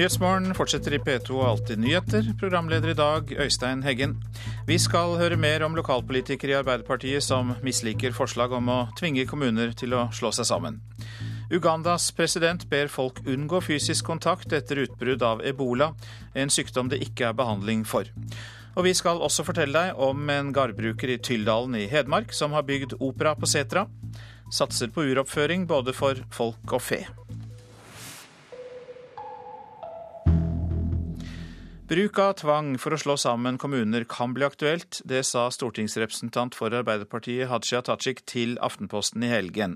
Nyhetsmorgen fortsetter i P2 og Alltid nyheter. Programleder i dag Øystein Heggen. Vi skal høre mer om lokalpolitikere i Arbeiderpartiet som misliker forslag om å tvinge kommuner til å slå seg sammen. Ugandas president ber folk unngå fysisk kontakt etter utbrudd av ebola, en sykdom det ikke er behandling for. Og vi skal også fortelle deg om en gardbruker i Tyldalen i Hedmark som har bygd opera på setra. Satser på uroppføring både for folk og fe. Bruk av tvang for å slå sammen kommuner kan bli aktuelt. Det sa stortingsrepresentant for Arbeiderpartiet Hadia Tajik til Aftenposten i helgen.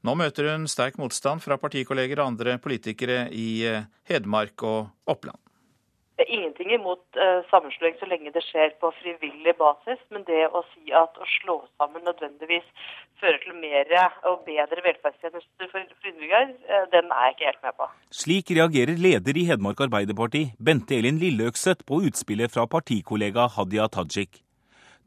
Nå møter hun sterk motstand fra partikolleger og andre politikere i Hedmark og Oppland. Det er ingenting imot uh, sammenslåing så lenge det skjer på frivillig basis, men det å si at å slå sammen nødvendigvis fører til mer og bedre velferdstjenester for innbyggere, uh, den er jeg ikke helt med på. Slik reagerer leder i Hedmark Arbeiderparti, Bente Elin Lilleøkseth, på utspillet fra partikollega Hadia Tajik.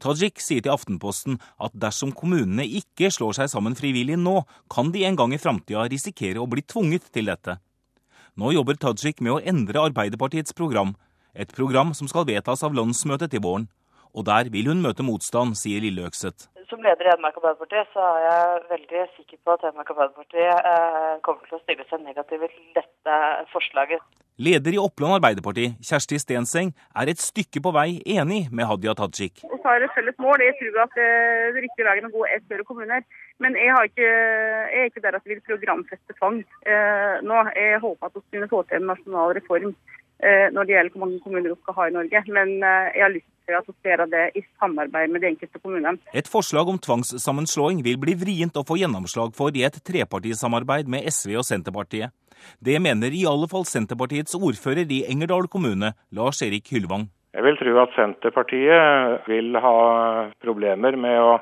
Tajik sier til Aftenposten at dersom kommunene ikke slår seg sammen frivillig nå, kan de en gang i framtida risikere å bli tvunget til dette. Nå jobber Tajik med å endre Arbeiderpartiets program, et program som skal vedtas av landsmøtet til våren. Og der vil hun møte motstand, sier Lille Økseth. Som leder i Hedmark Arbeiderparti så er jeg veldig sikker på at Hedmark Arbeiderparti eh, kommer til å stille seg negative til dette forslaget. Leder i Oppland Arbeiderparti, Kjersti Stenseng, er et stykke på vei enig med Hadia Tajik. Vi har et felles mål. Jeg tror at eh, det riktige veien å gå er større kommuner. Men jeg, ikke, jeg, er ikke der at vi vil programfeste tvang eh, nå. Jeg håper at vi kunne få til en nasjonal reform når det gjelder hvor mange kommuner vi skal ha i Norge. Men eh, jeg har lyst til at vi det i samarbeid med de enkelte kommunene. Et forslag om tvangssammenslåing vil bli vrient å få gjennomslag for i et trepartisamarbeid med SV og Senterpartiet. Det mener i alle fall Senterpartiets ordfører i Engerdal kommune, Lars Erik Hylvang. Jeg vil tro at Senterpartiet vil ha problemer med å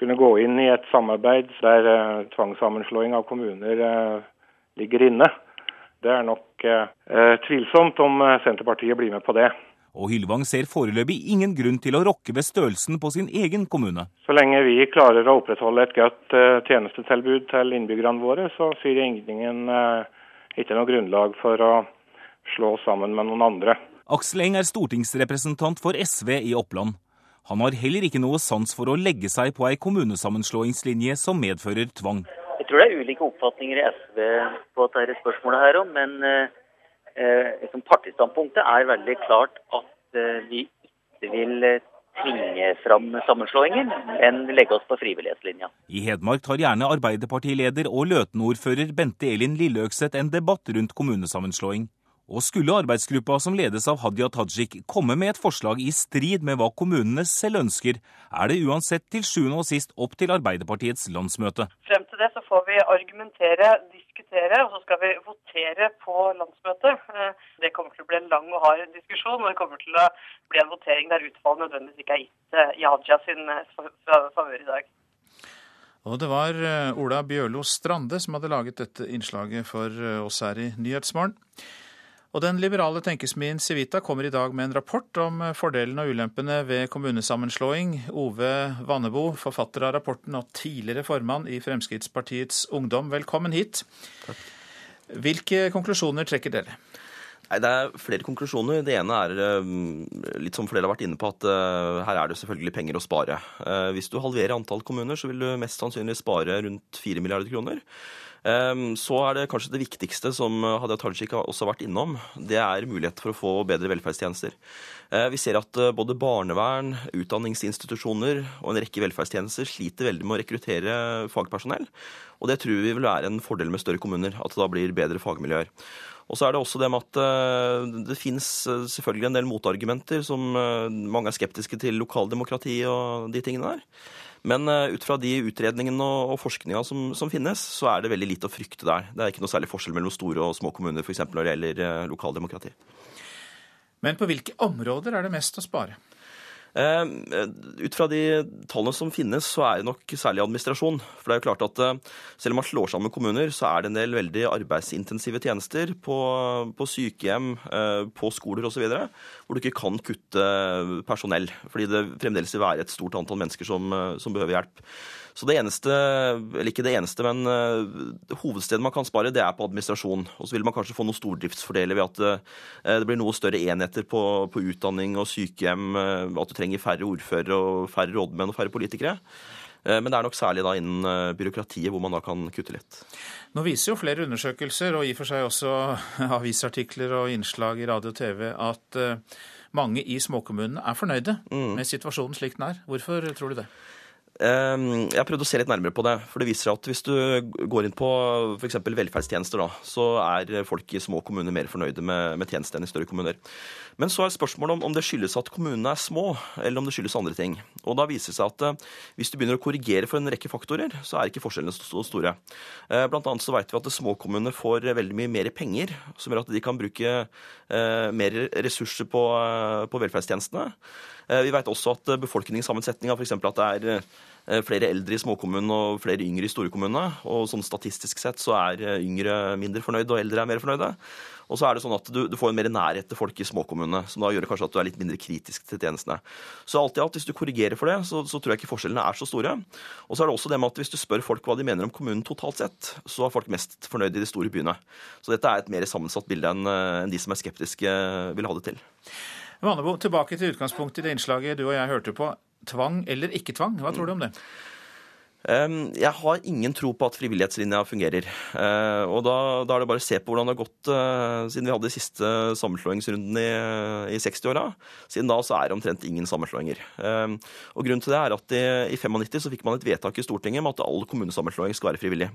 kunne gå inn i et samarbeid der uh, tvangssammenslåing av kommuner ligger inne. Det er nok eh, tvilsomt om Senterpartiet blir med på det. Og Hylvang ser foreløpig ingen grunn til å rokke ved størrelsen på sin egen kommune. Så lenge vi klarer å opprettholde et godt tjenestetilbud til innbyggerne våre, så sier ingen ikke noe grunnlag for å slå sammen med noen andre. Aksel Eng er stortingsrepresentant for SV i Oppland. Han har heller ikke noe sans for å legge seg på ei kommunesammenslåingslinje som medfører tvang. Jeg tror det er ulike oppfatninger i SV på dette spørsmålet her òg, men eh, eh liksom partistandpunktet er veldig klart at eh, vi ikke vil eh, tvinge fram sammenslåinger, men legge oss på frivillighetslinja. I Hedmark tar gjerne Arbeiderpartileder og Løten-ordfører Bente Elin Lilleøkseth en debatt rundt kommunesammenslåing. Og skulle arbeidsgruppa som ledes av Hadia Tajik komme med et forslag i strid med hva kommunene selv ønsker, er det uansett til sjuende og sist opp til Arbeiderpartiets landsmøte. Frem til det så får vi argumentere, diskutere, og så skal vi votere på landsmøtet. Eh, det kommer til å bli en lang og hard diskusjon, og det kommer til å bli en votering der utfallet nødvendigvis ikke er gitt eh, i sin eh, favør i dag. Og det var Ola Bjørlo Strande som hadde laget dette innslaget for oss her i Nyhetsmorgen. Og den liberale tenkesmien Civita kommer i dag med en rapport om fordelene og ulempene ved kommunesammenslåing. Ove Vannebo, forfatter av rapporten og tidligere formann i Fremskrittspartiets Ungdom, velkommen hit. Takk. Hvilke konklusjoner trekker dere? Nei, Det er flere konklusjoner. Det ene er eh, litt som flere har vært inne på, at uh, her er det selvfølgelig penger å spare. Uh, hvis du halverer antall kommuner, så vil du mest sannsynlig spare rundt 4 milliarder kroner. Ehm, så er det kanskje det viktigste som Hadia Tajik også har vært innom. Det er mulighet for å få bedre velferdstjenester. Eh, vi ser at eh, både barnevern, utdanningsinstitusjoner og en rekke velferdstjenester sliter veldig med å rekruttere fagpersonell. Og det tror vi vil være en fordel med større kommuner, at det da blir bedre fagmiljøer. Og så er det også det med at eh, det finnes selvfølgelig en del motargumenter som mange er skeptiske til lokaldemokrati og de tingene der. Men uh, ut fra de utredningene og, og forskninga som, som, finnes, så er det veldig lite å frykte der. Det er ikke noe særlig forskjell mellom store og små kommuner f.eks. når det gjelder uh, lokaldemokrati. Men på hvilke områder er det mest å spare? Eh, ut fra de tallene som finnes, så er det nok særlig administrasjon. For det er jo klart at eh, selv om man slår sammen kommuner, så er det en del veldig arbeidsintensive tjenester på, på sykehjem, eh, på skoler osv. hvor du ikke kan kutte personell. Fordi det fremdeles vil være et stort antall mennesker som, som behøver hjelp. Så det eneste, eller ikke det eneste, men hovedstedet man kan spare, det er på administrasjon. Og så vil man kanskje få noen stordriftsfordeler ved at det blir noe større enheter på, på utdanning og sykehjem, at du trenger færre ordførere og færre rådmenn og færre politikere. Men det er nok særlig da innen byråkratiet hvor man da kan kutte litt. Nå viser jo flere undersøkelser, og i og for seg også avisartikler og innslag i radio og TV, at mange i småkommunene er fornøyde mm. med situasjonen slik den er. Hvorfor tror du det? Ehm, jeg har prøvd å se litt nærmere på det. for det viser at Hvis du går inn på f.eks. velferdstjenester, da, så er folk i små kommuner mer fornøyde med, med tjenestene enn i større kommuner. Men så er spørsmålet om, om, det skyldes at kommunene er små, eller om det skyldes andre ting. Og Da viser det seg at uh, hvis du begynner å korrigere for en rekke faktorer, så er ikke forskjellene så store. Uh, blant annet så vet vi at små kommuner får veldig mye mer penger, som gjør at de kan bruke uh, mer ressurser på, på velferdstjenestene. Vi vet også at befolkningssammensetninga, f.eks. at det er Eh, flere eldre i småkommunene og flere yngre i storkommunene. Og sånn statistisk sett så er eh, yngre mindre fornøyde, og eldre er mer fornøyde. Og så er det sånn at du, du får en mer nærhet til folk i småkommunene, som da gjør kanskje at du er litt mindre kritisk til tjenestene. Så alt i alt, hvis du korrigerer for det, så, så, tror jeg ikke forskjellene er så store. Og så er det også det med at hvis du spør folk hva de mener om kommunen totalt sett, så er folk mest fornøyd i de store byene. Så dette er et mer sammensatt bilde enn, eh, enn de som er skeptiske, vil ha det til. Vanebo, tilbake til utgangspunktet i det innslaget du og jeg hørte på tvang eller ikke tvang. Hva tror du om det? Jeg har ingen tro på at frivillighetslinja fungerer. Eh, og da, da, er det bare å se på hvordan det har gått eh, siden vi hadde de siste sammenslåingsrundene i, i 60-åra. Siden da så er det omtrent ingen sammenslåinger. Og Grunnen til det er at i, i 95 så fikk man et vedtak i Stortinget om at all kommunesammenslåing skal være frivillig.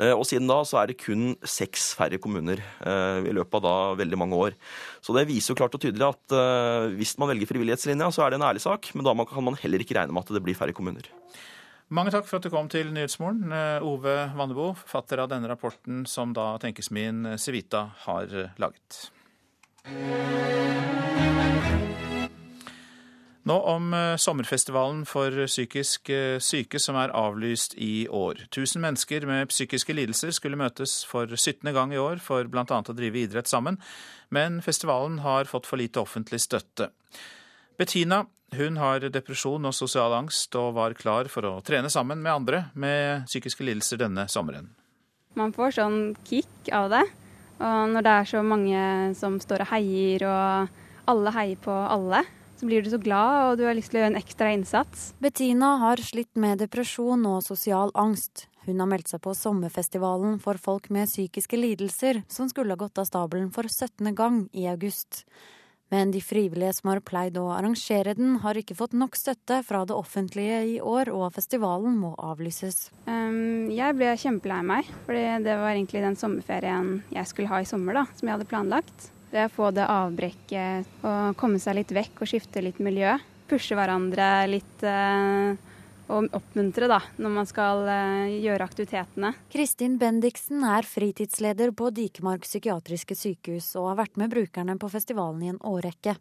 Eh, og siden da så er det kun seks færre kommuner i løpet av da veldig mange år. Så det viser jo klart og tydelig at hvis man velger frivillighetslinja, så er det en ærlig sak, men da kan man heller ikke regne med at det blir færre kommuner. Mange takk for at du kom til Nyhetsmorgen, Ove Vannebo, forfatter av denne rapporten som da Tenkesmien Civita har laget. Nå om eh, sommerfestivalen for psykisk eh, syke som er avlyst i år. Tusen mennesker med psykiske lidelser skulle møtes for 17. gang i år for bl.a. å drive idrett sammen, men festivalen har fått for lite offentlig støtte. Bettina hun har depresjon og sosial angst, og var klar for å trene sammen med andre med psykiske lidelser denne sommeren. Man får sånn kick av det. Og når det er så mange som står og heier, og alle heier på alle, så blir du så glad, og du har lyst til å gjøre en ekstra innsats. Bettina har slitt med depresjon og sosial angst. Hun har meldt seg på sommerfestivalen for folk med psykiske lidelser, som skulle ha gått av stabelen for 17. gang i august. Men de frivillige som har pleid å arrangere den, har ikke fått nok støtte fra det offentlige i år, og festivalen må avlyses. Um, jeg ble kjempelei meg, for det var egentlig den sommerferien jeg skulle ha i sommer, da, som jeg hadde planlagt. Det å få det avbrekket å komme seg litt vekk og skifte litt miljø. Pushe hverandre litt eh, og oppmuntre da, når man skal eh, gjøre aktivitetene. Kristin Bendiksen er fritidsleder på Dikemark psykiatriske sykehus og har vært med brukerne på festivalen i en årrekke.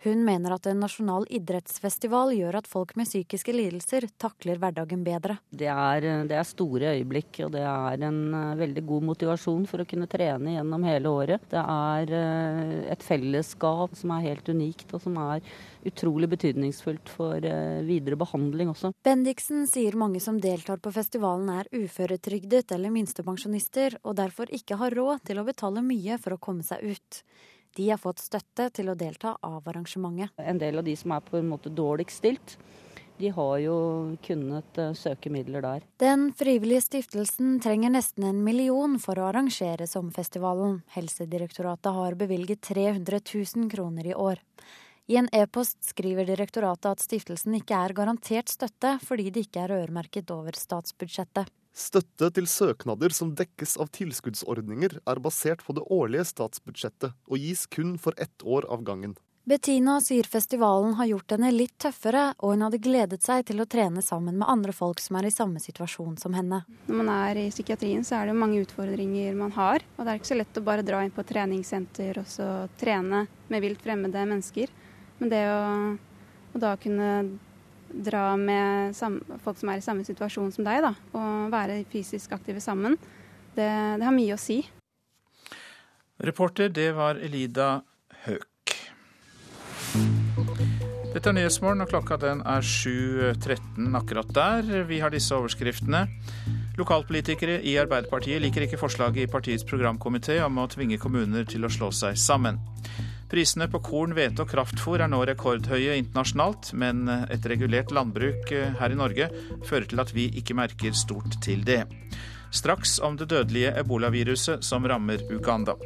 Hun mener at en nasjonal idrettsfestival gjør at folk med psykiske lidelser takler hverdagen bedre. Det er, det er, store øyeblikk, og det er en eh, veldig god motivasjon for å kunne trene gjennom hele året. Det er eh, et fellesskap som er helt unikt, og som er utrolig betydningsfullt for eh, videre behandling også. Bendiksen sier mange som deltar på festivalen er uføretrygdet eller minstepensjonister, og derfor ikke har råd til å betale mye for å komme seg ut. De har fått støtte til å delta av arrangementet. En del av de som er på en måte dårligst stilt, de har jo kunnet uh, søke midler der. Den frivillige stiftelsen trenger nesten en million for å arrangere sommerfestivalen. Helsedirektoratet har bevilget 300 000 kroner i år. I en e-post skriver direktoratet at stiftelsen ikke er garantert støtte fordi det ikke er øremerket over statsbudsjettet. Støtte til søknader som dekkes av tilskuddsordninger, er basert på det årlige statsbudsjettet og gis kun for ett år av gangen. Bettina sier festivalen har gjort henne litt tøffere, og hun hadde gledet seg til å trene sammen med andre folk som er i samme situasjon som henne. Når man er i psykiatrien, så er det mange utfordringer man har. Og det er ikke så lett å bare dra inn på treningssenter og så trene med vilt fremmede mennesker. Men det å å da kunne dra med folk som er i samme situasjon som deg, da, og være fysisk aktive sammen, det, det har mye å si. Reporter, det var Elida Høek. Dette er Nyhetsmorgen, og klokka den er 7.13 akkurat der. Vi har disse overskriftene. Lokalpolitikere i Arbeiderpartiet liker ikke forslaget i partiets programkomité om å tvinge kommuner til å slå seg sammen. Prisene på korn, hvete og kraftfôr er nå rekordhøye internasjonalt, men et regulert landbruk her i Norge fører til at vi ikke merker stort til det. Straks om det dødelige ebolaviruset som rammer Uganda.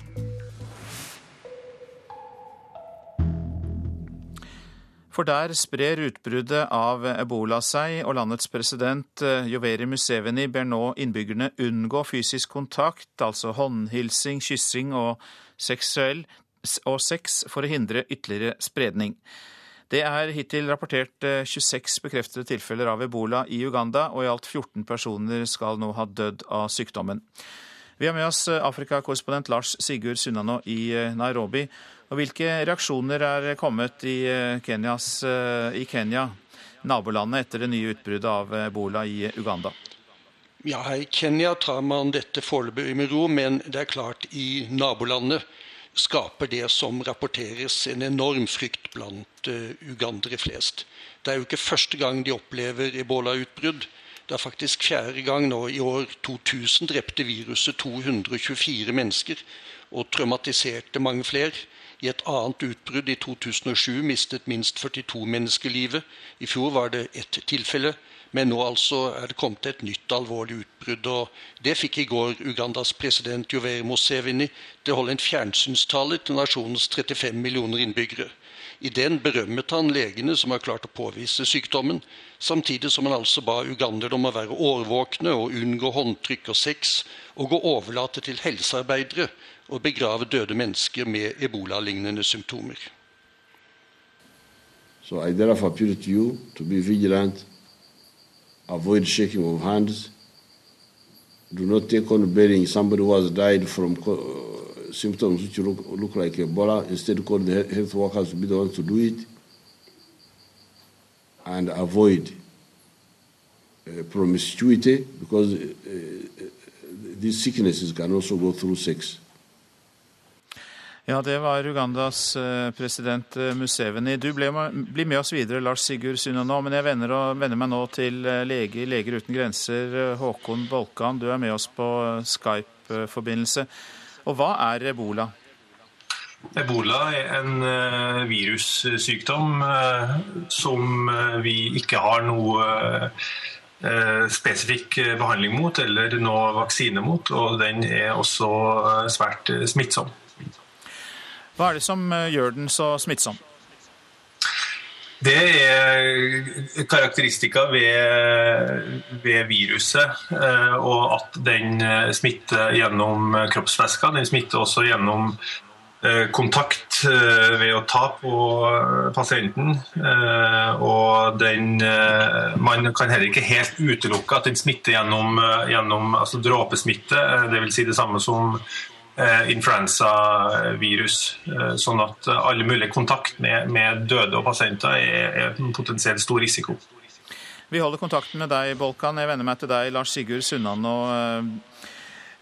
For der sprer utbruddet av ebola seg, og landets president Joveri Museveni ber nå innbyggerne unngå fysisk kontakt, altså håndhilsing, kyssing og seksuell og 6 for å hindre ytterligere spredning. Det er hittil rapportert 26 eh, bekreftede tilfeller av ebola i Uganda, og i alt 14 personer skal nå ha dødd av sykdommen. Vi har med oss eh, Afrikakorrespondent Lars Sigurd Sunnanå i eh, Nairobi. Og hvilke reaksjoner er kommet i, Kenyas, i Kenya, nabolandet, etter det nye utbruddet av ebola i Uganda? Ja, I Kenya tar man dette foreløpig med ro, men det er klart i nabolandet skaper det som rapporteres, en enorm frykt blant uh, ugandere flest. Det er jo ikke første gang de opplever ebolautbrudd. Det er faktisk fjerde gang nå. I år 2000 drepte viruset 224 mennesker og traumatiserte mange flere. I et annet utbrudd i 2007 mistet minst 42 mennesker livet. I fjor var det ett tilfelle. Men nå altså er det kommet et nytt alvorlig utbrudd. og Det fikk i går Ugandas president Jover Mosevini til å holde en fjernsynstale til nasjonens 35 millioner innbyggere. I den berømmet han legene som har klart å påvise sykdommen, samtidig som han altså ba ugandere om å være årvåkne og unngå håndtrykk og sex, og å overlate til helsearbeidere å begrave døde mennesker med ebolalignende symptomer. So I therefore appeal to you to vigilant avoid shaking of hands. Do not take on burying somebody who has died from uh, symptoms which look, look like Ebola. Instead, call the health workers to be the ones to do it. And avoid uh, promiscuity because uh, uh these sicknesses can also go through sex. Ja, det var Ugandas eh, president eh, Museveni. Du blir med oss videre, Lars Sigurd Sunna nå, men jeg vender, meg nå til eh, lege i Leger uten grenser, Håkon Bolkan. Du er med oss på Skype-forbindelse. Og hva er ebola? Ebola er en virussykdom som vi ikke har noe spesifikk behandling mot eller noe vaksine mot, og den er også svært smittsom. Hva er det som eh, gjør den så smittsom? Det er karakteristika ved, ved, viruset, eh, og at den eh, smitter gjennom kroppsvæsker. Den smitter også gjennom kontakt ved å ta på pasienten. Og den, man kan heller ikke helt utelukke at den smitter gjennom, gjennom altså dråpesmitte, dvs. Si det samme som influensavirus. Eh, sånn at alle mulige kontakt med, med døde og pasienter er, er potensielt stor risiko. Vi holder kontakten med deg, Bolkan. Jeg vender meg til deg, Lars Sigurd Sunnan. Og,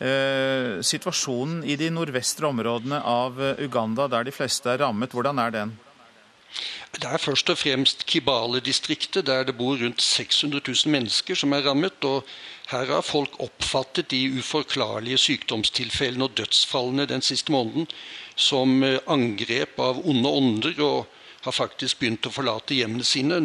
uh, situasjonen i de nordvestre områdene av Uganda, der de fleste er rammet, hvordan er den? Det er først og fremst Kibale-distriktet, der det bor rundt 600 000 mennesker som er rammet. og Her har folk oppfattet de uforklarlige sykdomstilfellene og dødsfallene den siste måneden som eh, angrep av onde ånder, og har faktisk begynt å forlate hjemmene sine.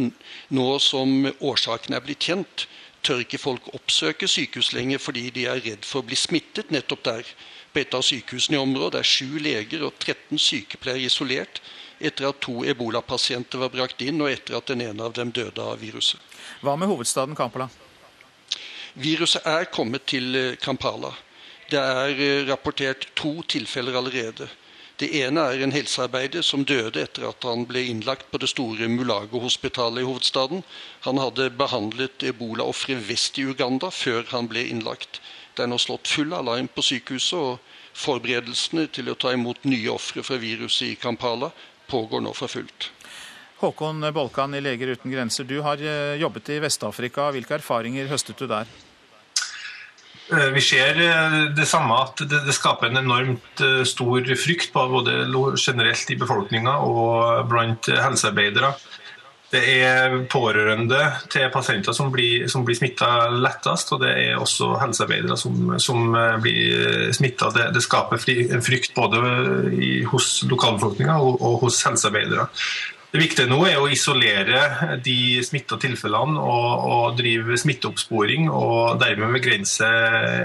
Nå som årsaken er blitt kjent, tør ikke folk oppsøke sykehus lenger fordi de er redd for å bli smittet nettopp der. På et av sykehusene i området er sju leger og 13 sykepleiere isolert etter at to ebolapasienter var brakt inn, og etter at den ene av dem døde av viruset. Hva med hovedstaden Kampala? Viruset er kommet til eh, Kampala. Det er eh, rapportert to tilfeller allerede. Det ene er en helsearbeider som døde etter at han ble innlagt på det store Mulago-hospitalet i hovedstaden. Han hadde behandlet ebolaofre vest i Uganda før han ble innlagt. Det er nå slått full alarm på sykehuset, og forberedelsene til å ta imot nye ofre fra viruset i Kampala pågår nå for fullt. Håkon Bolkan i Leger uten grenser, du har jobbet i Vest-Afrika. Hvilke erfaringer høstet du der? Eh, vi ser eh, det samme, at det, skaper en enormt eh, stor frykt både generelt i befolkninga og blant helsearbeidere. Det er pårørende til pasienter som blir, som blir smitta lettest, og det er også helsearbeidere som, som blir smitta. Det, det, skaper en frykt både i, hos lokalbefolkninga og, og hos helsearbeidere. Det viktige nå er å isolere de smitta tilfellene og, og, drive smitteoppsporing og dermed begrense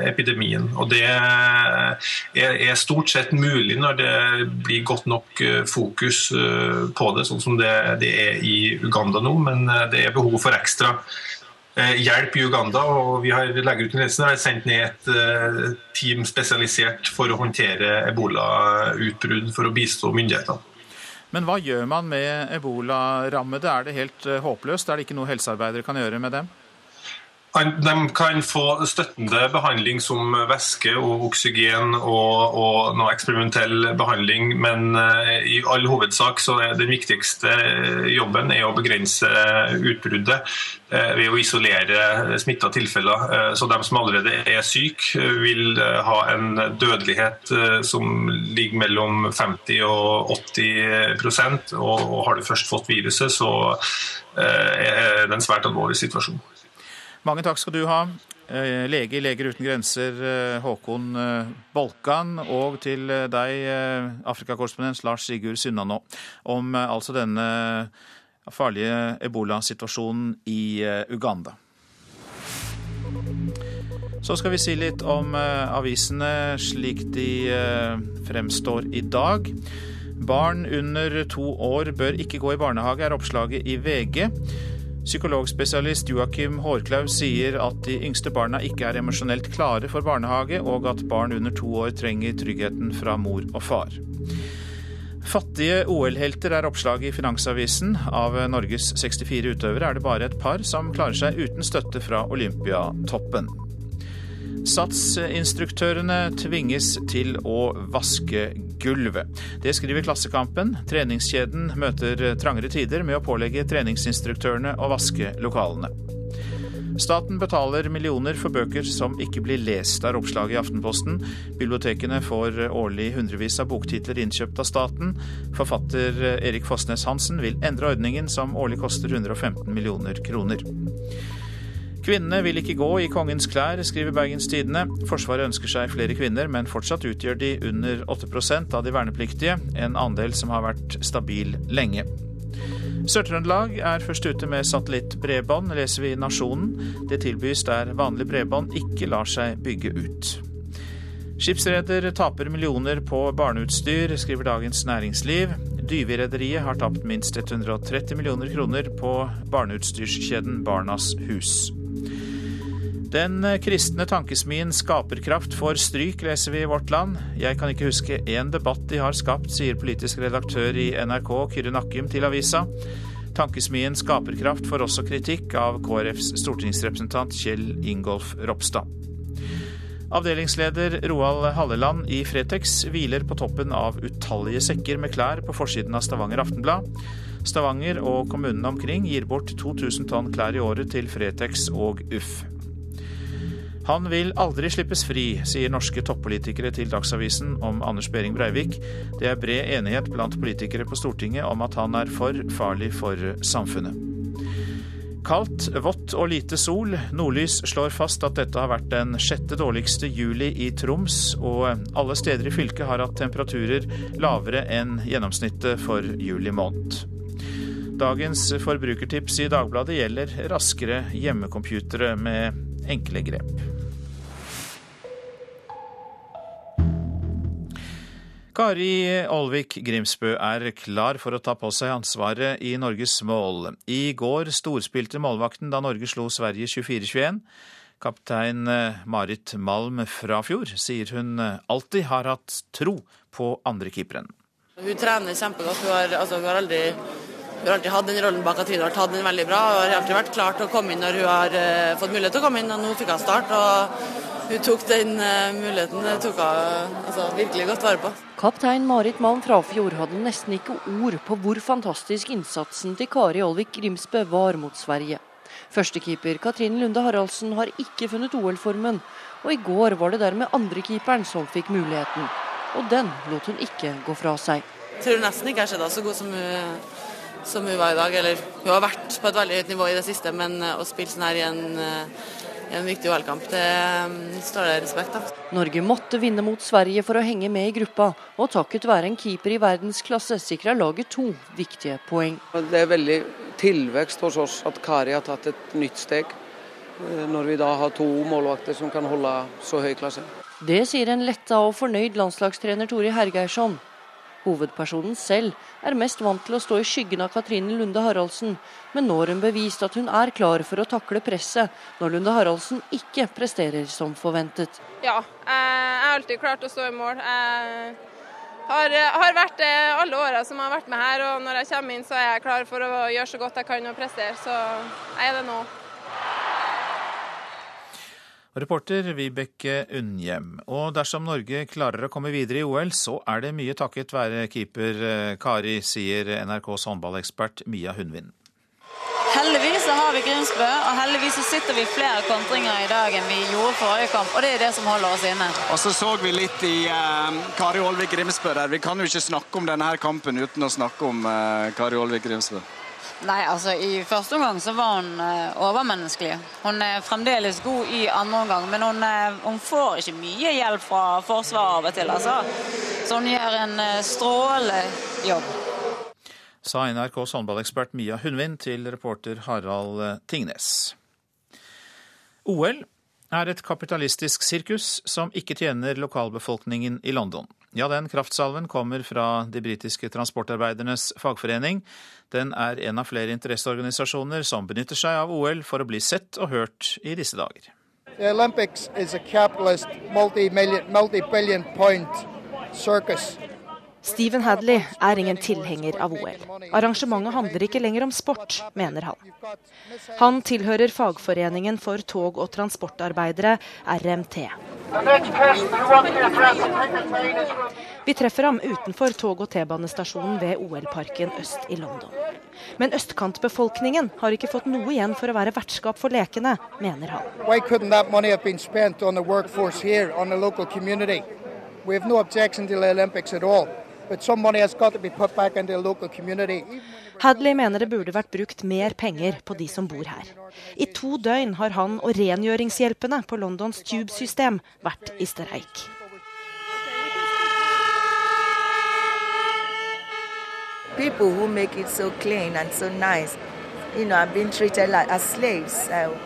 epidemien. Og Det er, er, stort sett mulig når det blir godt nok eh, fokus eh, på det, sånn som det, det er i Uganda nå. Men eh, det er behov for ekstra hjelp i Uganda. og Vi har har sendt ned et team spesialisert for å håndtere ebolautbrudd for å bistå myndighetene. Men hva gjør man med ebolarammede? Er det helt eh, håpløst? Er det ikke noe helsearbeidere kan gjøre med dem? De kan få støttende behandling som væske og oksygen og, og noe eksperimentell behandling, men eh, i all hovedsak så er den viktigste jobben å begrense utbruddet eh, ved å isolere smitta tilfeller. Så de som allerede er syke, vil ha en dødelighet som ligger mellom 50 og 80% og har du først fått viruset, så er det en svært alvorlig situasjon. Mange takk skal du ha. Eh, lege i Leger uten grenser, eh, Håkon eh, Bolkan, og til deg, Afrikakorrespondent Lars Sigurd Sunnanå, om altså denne farlige ebolasituasjonen i Uganda. Så skal vi si litt om avisene slik de fremstår i dag. Barn under to år bør ikke gå i barnehage, er oppslaget i VG. Psykologspesialist Joakim Hårklaug sier at de yngste barna ikke er emosjonelt klare for barnehage, og at barn under to år trenger tryggheten fra mor og far. Fattige OL-helter er oppslaget i Finansavisen. Av Norges 64 utøvere er det bare et par som klarer seg uten støtte fra Olympiatoppen. Satsinstruktørene tvinges til å vaske gulvet. Det skriver Klassekampen. Treningskjeden møter trangere tider med å pålegge treningsinstruktørene å vaske lokalene. Staten betaler millioner for bøker som ikke blir lest, er oppslaget i Aftenposten. Bibliotekene får årlig hundrevis av boktitler innkjøpt av staten. Forfatter Erik Fossnes Hansen vil endre ordningen, som årlig koster 115 millioner kroner. Kvinnene vil ikke gå i kongens klær, skriver Bergens Tidende. Forsvaret ønsker seg flere kvinner, men fortsatt utgjør de under 8% av de vernepliktige, en andel som har vært stabil lenge. Sør-Trøndelag er først ute med satellittbredbånd, leser vi i Nasjonen. Det tilbys der vanlig bredbånd ikke lar seg bygge ut. Skipsreder taper millioner på barneutstyr, skriver Dagens Næringsliv. Dyvi-rederiet har tapt minst 130 millioner kroner på barneutstyrskjeden Barnas Hus. Den kristne tankesmien Skaperkraft får stryk, leser vi i Vårt Land. Jeg kan ikke huske én debatt de har skapt, sier politisk redaktør i NRK Kyrre Nakkim til avisa. Tankesmien Skaperkraft får også kritikk av KrFs stortingsrepresentant Kjell Ingolf Ropstad. Avdelingsleder Roald Halleland i Fretex hviler på toppen av utallige sekker med klær på forsiden av Stavanger Aftenblad. Stavanger og kommunene omkring gir bort 2000 tonn klær i året til Fretex og Uff. Han vil aldri slippes fri, sier norske toppolitikere til Dagsavisen om Anders Behring Breivik. Det er bred enighet blant politikere på Stortinget om at han er for farlig for samfunnet. Kaldt, vått og lite sol. Nordlys slår fast at dette har vært den sjette dårligste juli i Troms, og alle steder i fylket har hatt temperaturer lavere enn gjennomsnittet for juli måned. Dagens forbrukertips i Dagbladet gjelder raskere hjemmecomputere med enkle grep. Kari Olvik Grimsbø er klar for å ta på seg ansvaret i Norges mål. I går storspilte målvakten da Norge slo Sverige 24-21. Kaptein Marit Malm Frafjord sier hun alltid har hatt tro på andrekeeperen. Hun trener kjempegodt. Hun har, altså, hun har, aldri, hun har alltid hatt den rollen bak at hun har tatt den veldig bra. Hun har alltid vært klar til å komme inn når hun har uh, fått mulighet til å komme inn, og nå fikk hun start. og hun tok den uh, muligheten. Det tok hun altså, virkelig godt vare på. Kaptein Marit Malm Frafjord hadde nesten ikke ord på hvor fantastisk innsatsen til Kari Olvik Grimsbø var mot Sverige. Førstekeeper Katrine Lunde Haraldsen har ikke funnet OL-formen, og i går var det dermed andrekeeperen som fikk muligheten. Og den lot hun ikke gå fra seg. Jeg tror nesten ikke jeg har sett henne så god som hun, som hun var i dag. Eller hun har vært på et veldig høyt nivå i det siste, men å spille sånn her i en i en viktig OL-kamp. Det um, står det respekt av. Norge måtte vinne mot Sverige for å henge med i gruppa, og takket være en keeper i verdensklasse sikra laget to viktige poeng. Det er veldig tilvekst hos oss at Kari har tatt et nytt steg, eh, når vi da har to målvakter som kan holde så høy klasse. Det sier en letta og fornøyd landslagstrener Tore Hergeirsson. Hovedpersonen selv er mest vant til å stå i skyggen av Katrine Lunde Haraldsen, men nå har hun bevist at hun er klar for å takle presset når Lunde Haraldsen ikke presterer som forventet. Ja, jeg har alltid klart å stå i mål. Jeg har, har vært alle åra som jeg har vært med her, og når jeg kommer inn så er jeg klar for å gjøre så godt jeg kan og prestere. Så jeg er det nå. Reporter Vibeke Unnhjem. Og dersom Norge klarer å komme videre i OL, så er det mye takket være keeper eh, Kari, sier NRKs håndballekspert Mia Hundvin. Heldigvis så har vi Grimsbø, og heldigvis så sitter vi flere kontringer i dag enn vi gjorde forrige kamp. Og det er det som holder oss inne. Og så så vi litt i uh, Kari Olvik Grimsbø der. Vi kan jo ikke snakke om denne her kampen uten å snakke om uh, Kari Olvik Grimsbø. Nei, altså I første omgang så var hun uh, overmenneskelig. Hun er fremdeles god i andre omgang, men hun, uh, hun, får ikke mye hjelp fra Forsvaret av og til. altså. Så hun gjør en uh, strålende jobb. Sa NRKs håndballekspert Mia Hundvin til reporter Harald Tingnes. OL er et kapitalistisk sirkus som ikke tjener lokalbefolkningen i London. Ja, den kraftsalven kommer fra de britiske transportarbeidernes fagforening. Den er en av flere interesseorganisasjoner som benytter seg av OL for å bli sett og hørt i disse dager. Olympics is a capitalist multi-billion point circus. Stephen Hadley er ingen tilhenger av OL. Arrangementet handler ikke lenger om sport, mener han. Han tilhører fagforeningen for tog- og transportarbeidere, RMT. Vi treffer ham utenfor tog- og T-banestasjonen ved OL-parken øst i London. Men østkantbefolkningen har ikke fått noe igjen for å være vertskap for lekene, mener han. We have no objection to the Olympics at all. Hadley mener det burde vært brukt mer penger på de som bor her. I to døgn har han og rengjøringshjelpene på Londons tube-system vært i streik. People who make it so clean and so nice, you know, have been treated like as slaves. So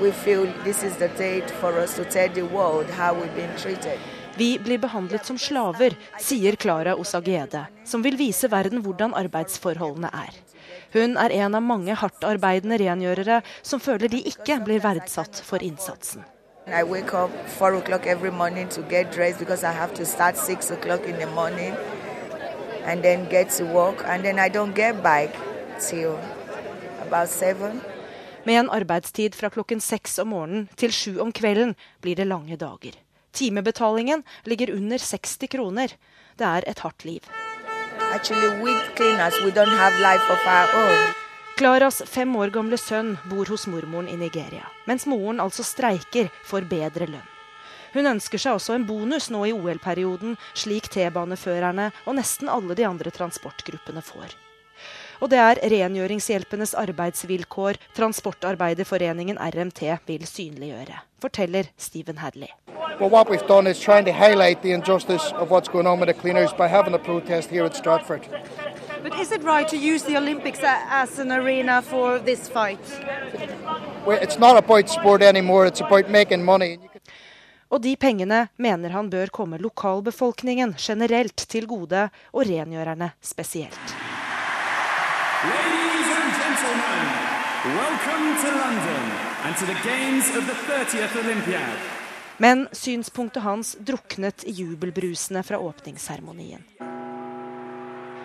we feel this is the date for us to tell the world how we've been treated. Vi blir behandlet som slaver, sier Klara Osagede, som vil vise verden hvordan arbeidsforholdene er. Hun er en av mange hardtarbeidende rengjørere som føler de ikke blir verdsatt for innsatsen. I wake up four o'clock every morning to get dressed because I have to start six o'clock in the morning and then get to work and then I don't get back till about seven. Med en arbeidstid fra klokken seks om morgenen til sju om kvelden blir det lange dager. Timebetalingen ligger under 60 kroner. Det er et hardt liv. Claras fem år gamle sønn bor hos mormoren i Nigeria, mens moren altså streiker for bedre lønn. Hun ønsker seg også en bonus nå i OL-perioden, slik T-baneførerne og nesten alle de andre transportgruppene får. Og det er rengjøringshjelpenes arbeidsvilkår Transportarbeiderforeningen RMT vil synliggjøre, forteller Stephen Hadley. Well, what we've done is trying to highlight the injustice of what's going on with the cleaners by having a protest here at Stratford. But is it right to use the Olympics as an arena for this fight? Well, it's not about sport anymore, it's about making money. Og de pengene mener han bør komme lokalbefolkningen generelt til gode, og rengjørerne spesielt. Gentlemen, welcome to London and to the games of the 30th Olympiad. Men synspunktet hans druknet i jubelbrusene fra åpningsseremonien.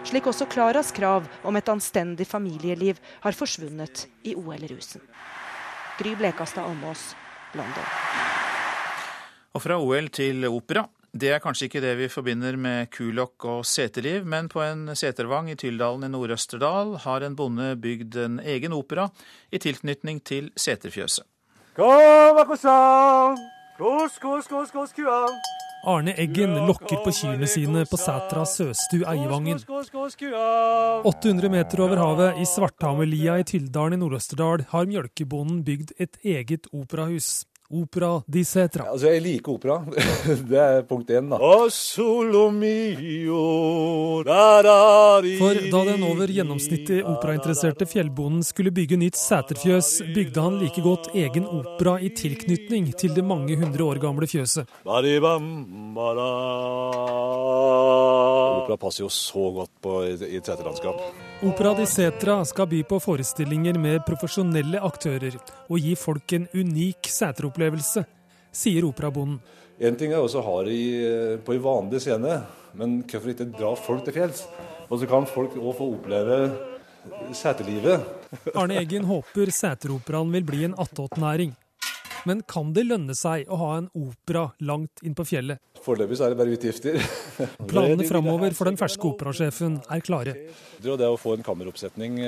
Slik også Klaras krav om et anstendig familieliv har forsvunnet i OL-rusen. Gry Blekastad Almås, London. Og fra OL til opera. Det er kanskje ikke det vi forbinder med kulokk og seterliv, men på en setervang i Tyldalen i Nord-Østerdal har en bonde bygd en egen opera i tilknytning til seterfjøset. Arne Eggen lokker på kyrne sine på Sætra Søstu Eievangen. 800 meter over havet, i Svarthamerlia i Tyldalen i Nord-Østerdal, har mjølkebonden bygd et eget operahus. Opera di Setra. Altså, jeg liker opera. Det er punkt én, da. For da den over gjennomsnittet operainteresserte fjellbonden skulle bygge nytt seterfjøs, bygde han like godt egen opera i tilknytning til det mange hundre år gamle fjøset. Opera passer jo så godt på i i seterlandskap. Opera di Setra skal by på forestillinger med profesjonelle aktører og gi folk en unik seteropplevelse, sier operabonden. En ting er også å ha det på en vanlig scene, men hvorfor ikke dra folk til fjells? Og så kan folk òg få oppleve seterlivet. Arne Eggen håper seteroperaen vil bli en attåtnæring. Men kan det lønne seg å ha en opera langt inn på fjellet? Foreløpig er det bare utgifter. Planene framover for den ferske operasjefen er klare. Det er å få en kammeroppsetning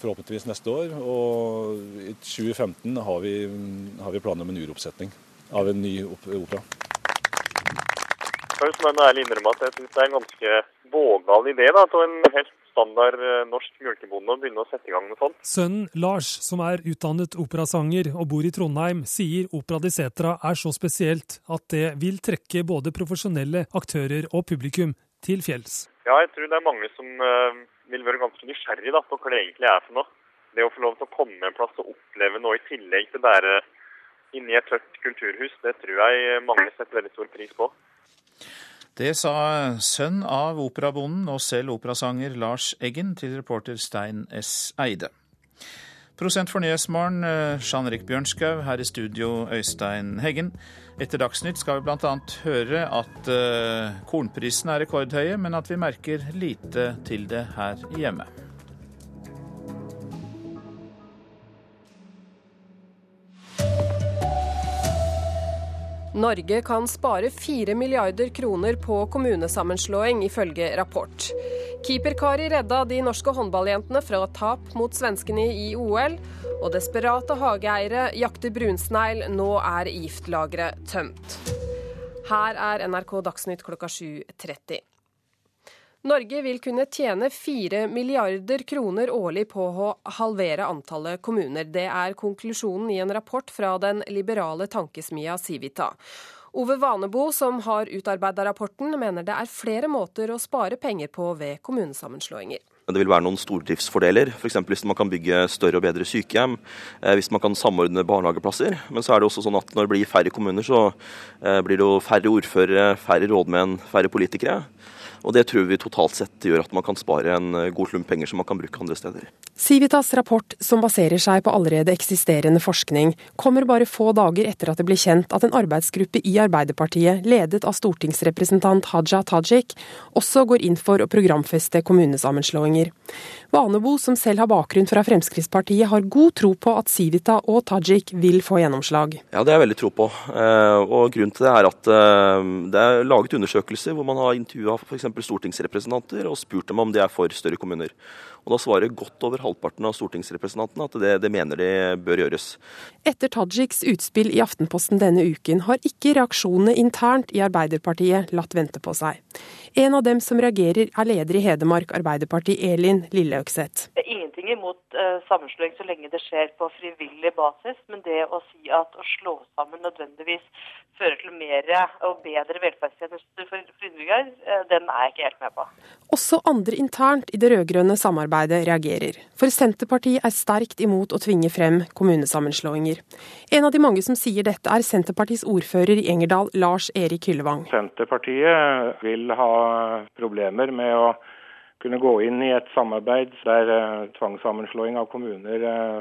forhåpentligvis neste år. Og i 2015 har vi, har vi planer om en uroppsetning av en ny opera. Først må ærlig innrømme at jeg syns det er en ganske vågal idé da, til en helt standard norsk mjølkebonde å begynne å sette i gang med sånt. Sønnen Lars, som er utdannet operasanger og bor i Trondheim, sier Opera di Setra er så spesielt at det vil trekke både profesjonelle aktører og publikum til fjells. Ja, jeg tror det er mange som uh, vil være ganske nysgjerrig da, på hva det egentlig er for noe. Det å få lov til å komme en plass og oppleve noe i tillegg til bare inni et tørt kulturhus, det tror jeg mange setter veldig stor pris på. Det sa sønn av operabonden og selv operasanger Lars Eggen til reporter Stein S. Eide. Prosent for Nyhetsmorgen, Jean-Rik Bjørnskaug, her i studio Øystein Heggen. Etter Dagsnytt skal vi bl.a. høre at uh, kornprisene er rekordhøye, men at vi merker lite til det her hjemme. Norge kan spare 4 milliarder kroner på kommunesammenslåing, ifølge rapport. Keeperkari redda de norske håndballjentene fra tap mot svenskene i OL. Og desperate hageeiere jakter brunsnegl, nå er giftlageret tømt. Her er NRK Dagsnytt klokka 7.30. Norge vil kunne tjene 4 milliarder kroner årlig på å halvere antallet kommuner. Det er konklusjonen i en rapport fra den liberale tankesmia Civita. Ove Vanebo, som har utarbeida rapporten, mener det er flere måter å spare penger på ved kommunesammenslåinger. Det vil være noen stordriftsfordeler, f.eks. hvis man kan bygge større og bedre sykehjem, hvis man kan samordne barnehageplasser. Men så er det også sånn at når det blir færre kommuner, så blir det jo færre ordførere, færre rådmenn, færre politikere. Og det tror vi totalt sett gjør at man kan spare en god slump penger som man kan bruke andre steder. Civitas rapport, som baserer seg på allerede eksisterende forskning, kommer bare få dager etter at det ble kjent at en arbeidsgruppe i Arbeiderpartiet, ledet av stortingsrepresentant Haja Tajik, også går inn for å programfeste kommunesammenslåinger. Vanebo, som selv har bakgrunn fra Fremskrittspartiet, har god tro på at Civita og Tajik vil få gjennomslag. Ja, det har jeg veldig tro på. Og grunnen til det er at det er laget undersøkelser hvor man har intervjua f.eks. stortingsrepresentanter og spurt dem om de er for større kommuner. Og Da svarer godt over halvparten av stortingsrepresentantene at det, det mener de bør gjøres. Etter Tajiks utspill i Aftenposten denne uken har ikke reaksjonene internt i Arbeiderpartiet latt vente på seg. En av dem som reagerer er leder i Hedmark Arbeiderparti, Elin Lilleøkseth. Det er ingenting imot uh, sammenslåing så lenge det skjer på frivillig basis, men det å si at å slå sammen nødvendigvis fører til mer og bedre velferdstjenester for innbyggere, uh, den er jeg ikke helt med på. Også andre internt i det rød-grønne samarbeidet reagerer. For Senterpartiet er sterkt imot å tvinge frem kommunesammenslåinger. En av de mange som sier dette, er Senterpartiets ordfører i Engerdal, Lars Erik Hyllevang. Senterpartiet vil ha problemer med å kunne gå inn i et samarbeid der uh, tvangssammenslåing av kommuner uh,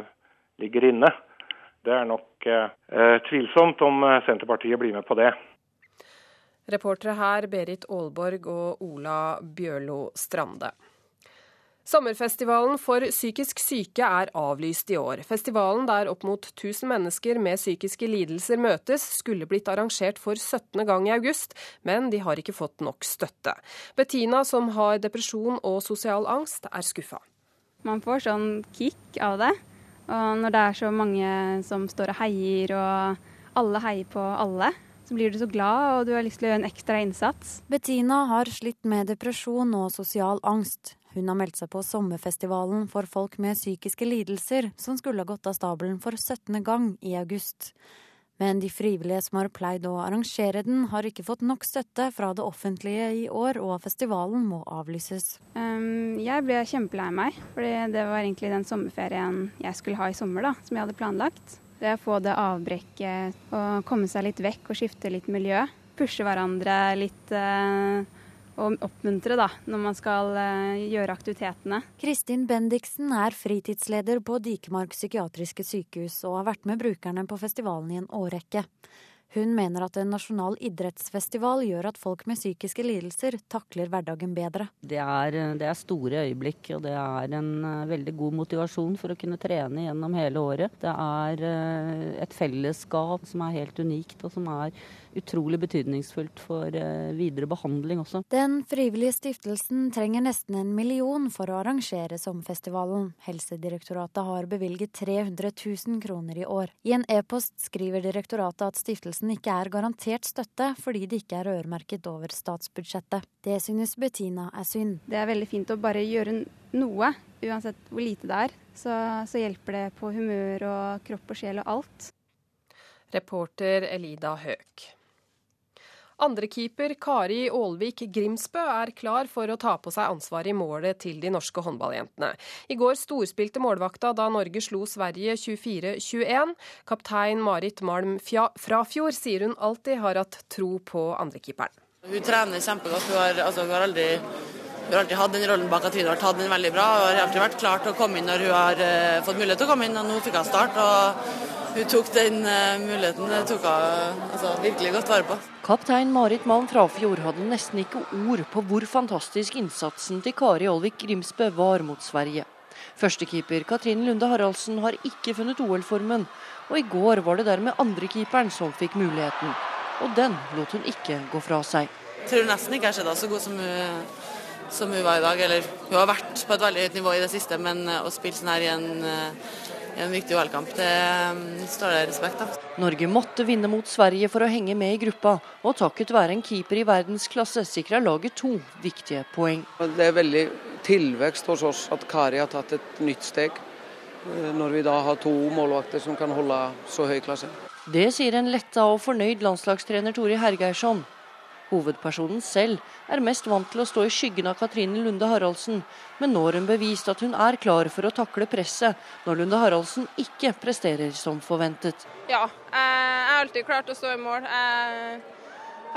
ligger inne. Det er nok uh, tvilsomt om Senterpartiet blir med på det. Reportere her Berit Aalborg og Ola Bjørlo Strande. Sommerfestivalen for psykisk syke er avlyst i år. Festivalen der opp mot 1000 mennesker med psykiske lidelser møtes, skulle blitt arrangert for 17. gang i august, men de har ikke fått nok støtte. Bettina, som har depresjon og sosial angst, er skuffa. Man får sånn kick av det. Og når det er så mange som står og heier, og alle heier på alle, så blir du så glad, og du har lyst til å gjøre en ekstra innsats. Bettina har slitt med depresjon og sosial angst. Hun har meldt seg på sommerfestivalen for folk med psykiske lidelser, som skulle ha gått av stabelen for 17. gang i august. Men de frivillige som har pleid å arrangere den, har ikke fått nok støtte fra det offentlige i år, og festivalen må avlyses. Um, jeg ble kjempelei meg, for det var egentlig den sommerferien jeg skulle ha i sommer, da, som jeg hadde planlagt. Det å få det avbrekket, å komme seg litt vekk og skifte litt miljø. Pushe hverandre litt. Uh, og oppmuntre da, når man skal uh, gjøre aktivitetene. Kristin Bendiksen er fritidsleder på Dikemark psykiatriske sykehus og har vært med brukerne på festivalen i en årrekke. Hun mener at en nasjonal idrettsfestival gjør at folk med psykiske lidelser takler hverdagen bedre. Det er, det er store øyeblikk, og det er en uh, veldig god motivasjon for å kunne trene gjennom hele året. Det er uh, et fellesskap som er helt unikt, og som er utrolig betydningsfullt for eh, videre behandling også. Den frivillige stiftelsen trenger nesten en million for å arrangere sommerfestivalen. Helsedirektoratet har bevilget 300 000 kroner i år. I en e-post skriver direktoratet at stiftelsen ikke er garantert støtte fordi det ikke er øremerket over statsbudsjettet. Det synes Bettina er synd. Det er veldig fint å bare gjøre noe, uansett hvor lite det er. Så, så hjelper det på humør og kropp og sjel og alt. Reporter Elida Høek. Andrekeeper Kari Aalvik Grimsbø er klar for å ta på seg ansvaret i målet til de norske håndballjentene. I går storspilte målvakta da Norge slo Sverige 24-21. Kaptein Marit Malm Frafjord sier hun alltid har hatt tro på andrekeeperen. Hun trener kjempegodt. Hun har, altså, hun har aldri hun har alltid hatt den rollen bak Katrine har tatt den veldig bra. Hun har alltid vært klar til å komme inn når hun har uh, fått mulighet til å komme inn, og nå fikk hun start. og hun tok den uh, muligheten. Det tok hun altså, virkelig godt vare på. Kaptein Marit Malm Frafjord hadde nesten ikke ord på hvor fantastisk innsatsen til Kari Olvik Grimsbø var mot Sverige. Førstekeeper Katrin Lunde Haraldsen har ikke funnet OL-formen, og i går var det dermed andrekeeperen som fikk muligheten. Og den lot hun ikke gå fra seg. Jeg tror nesten ikke jeg har sett så god som hun, som hun var i dag. Eller hun har vært på et veldig høyt nivå i det siste, men å spille sånn her i en en viktig valgkamp. Det um, står det respekt av. Norge måtte vinne mot Sverige for å henge med i gruppa, og takket være en keeper i verdensklasse sikra laget to viktige poeng. Det er veldig tilvekst hos oss at Kari har tatt et nytt steg, eh, når vi da har to målvakter som kan holde så høy klasse. Det sier en letta og fornøyd landslagstrener Tore Hergeirsson. Hovedpersonen selv er mest vant til å stå i skyggen av Katrine Lunde Haraldsen, men nå har hun bevist at hun er klar for å takle presset når Lunde Haraldsen ikke presterer som forventet. Ja, jeg har alltid klart å stå i mål. Jeg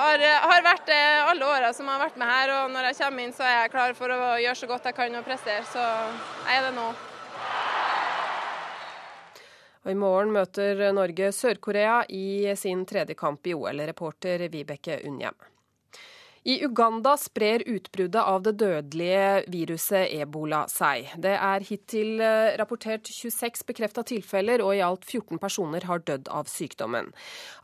har, har vært det alle åra som jeg har vært med her, og når jeg kommer inn så er jeg klar for å gjøre så godt jeg kan og prestere. Så jeg er det nå. Og I morgen møter Norge Sør-Korea i sin tredje kamp i OL. Reporter Vibeke Unnhjem. I Uganda sprer utbruddet av det dødelige viruset ebola seg. Det er hittil eh, rapportert 26 bekrefta tilfeller, og i alt 14 personer har dødd av sykdommen.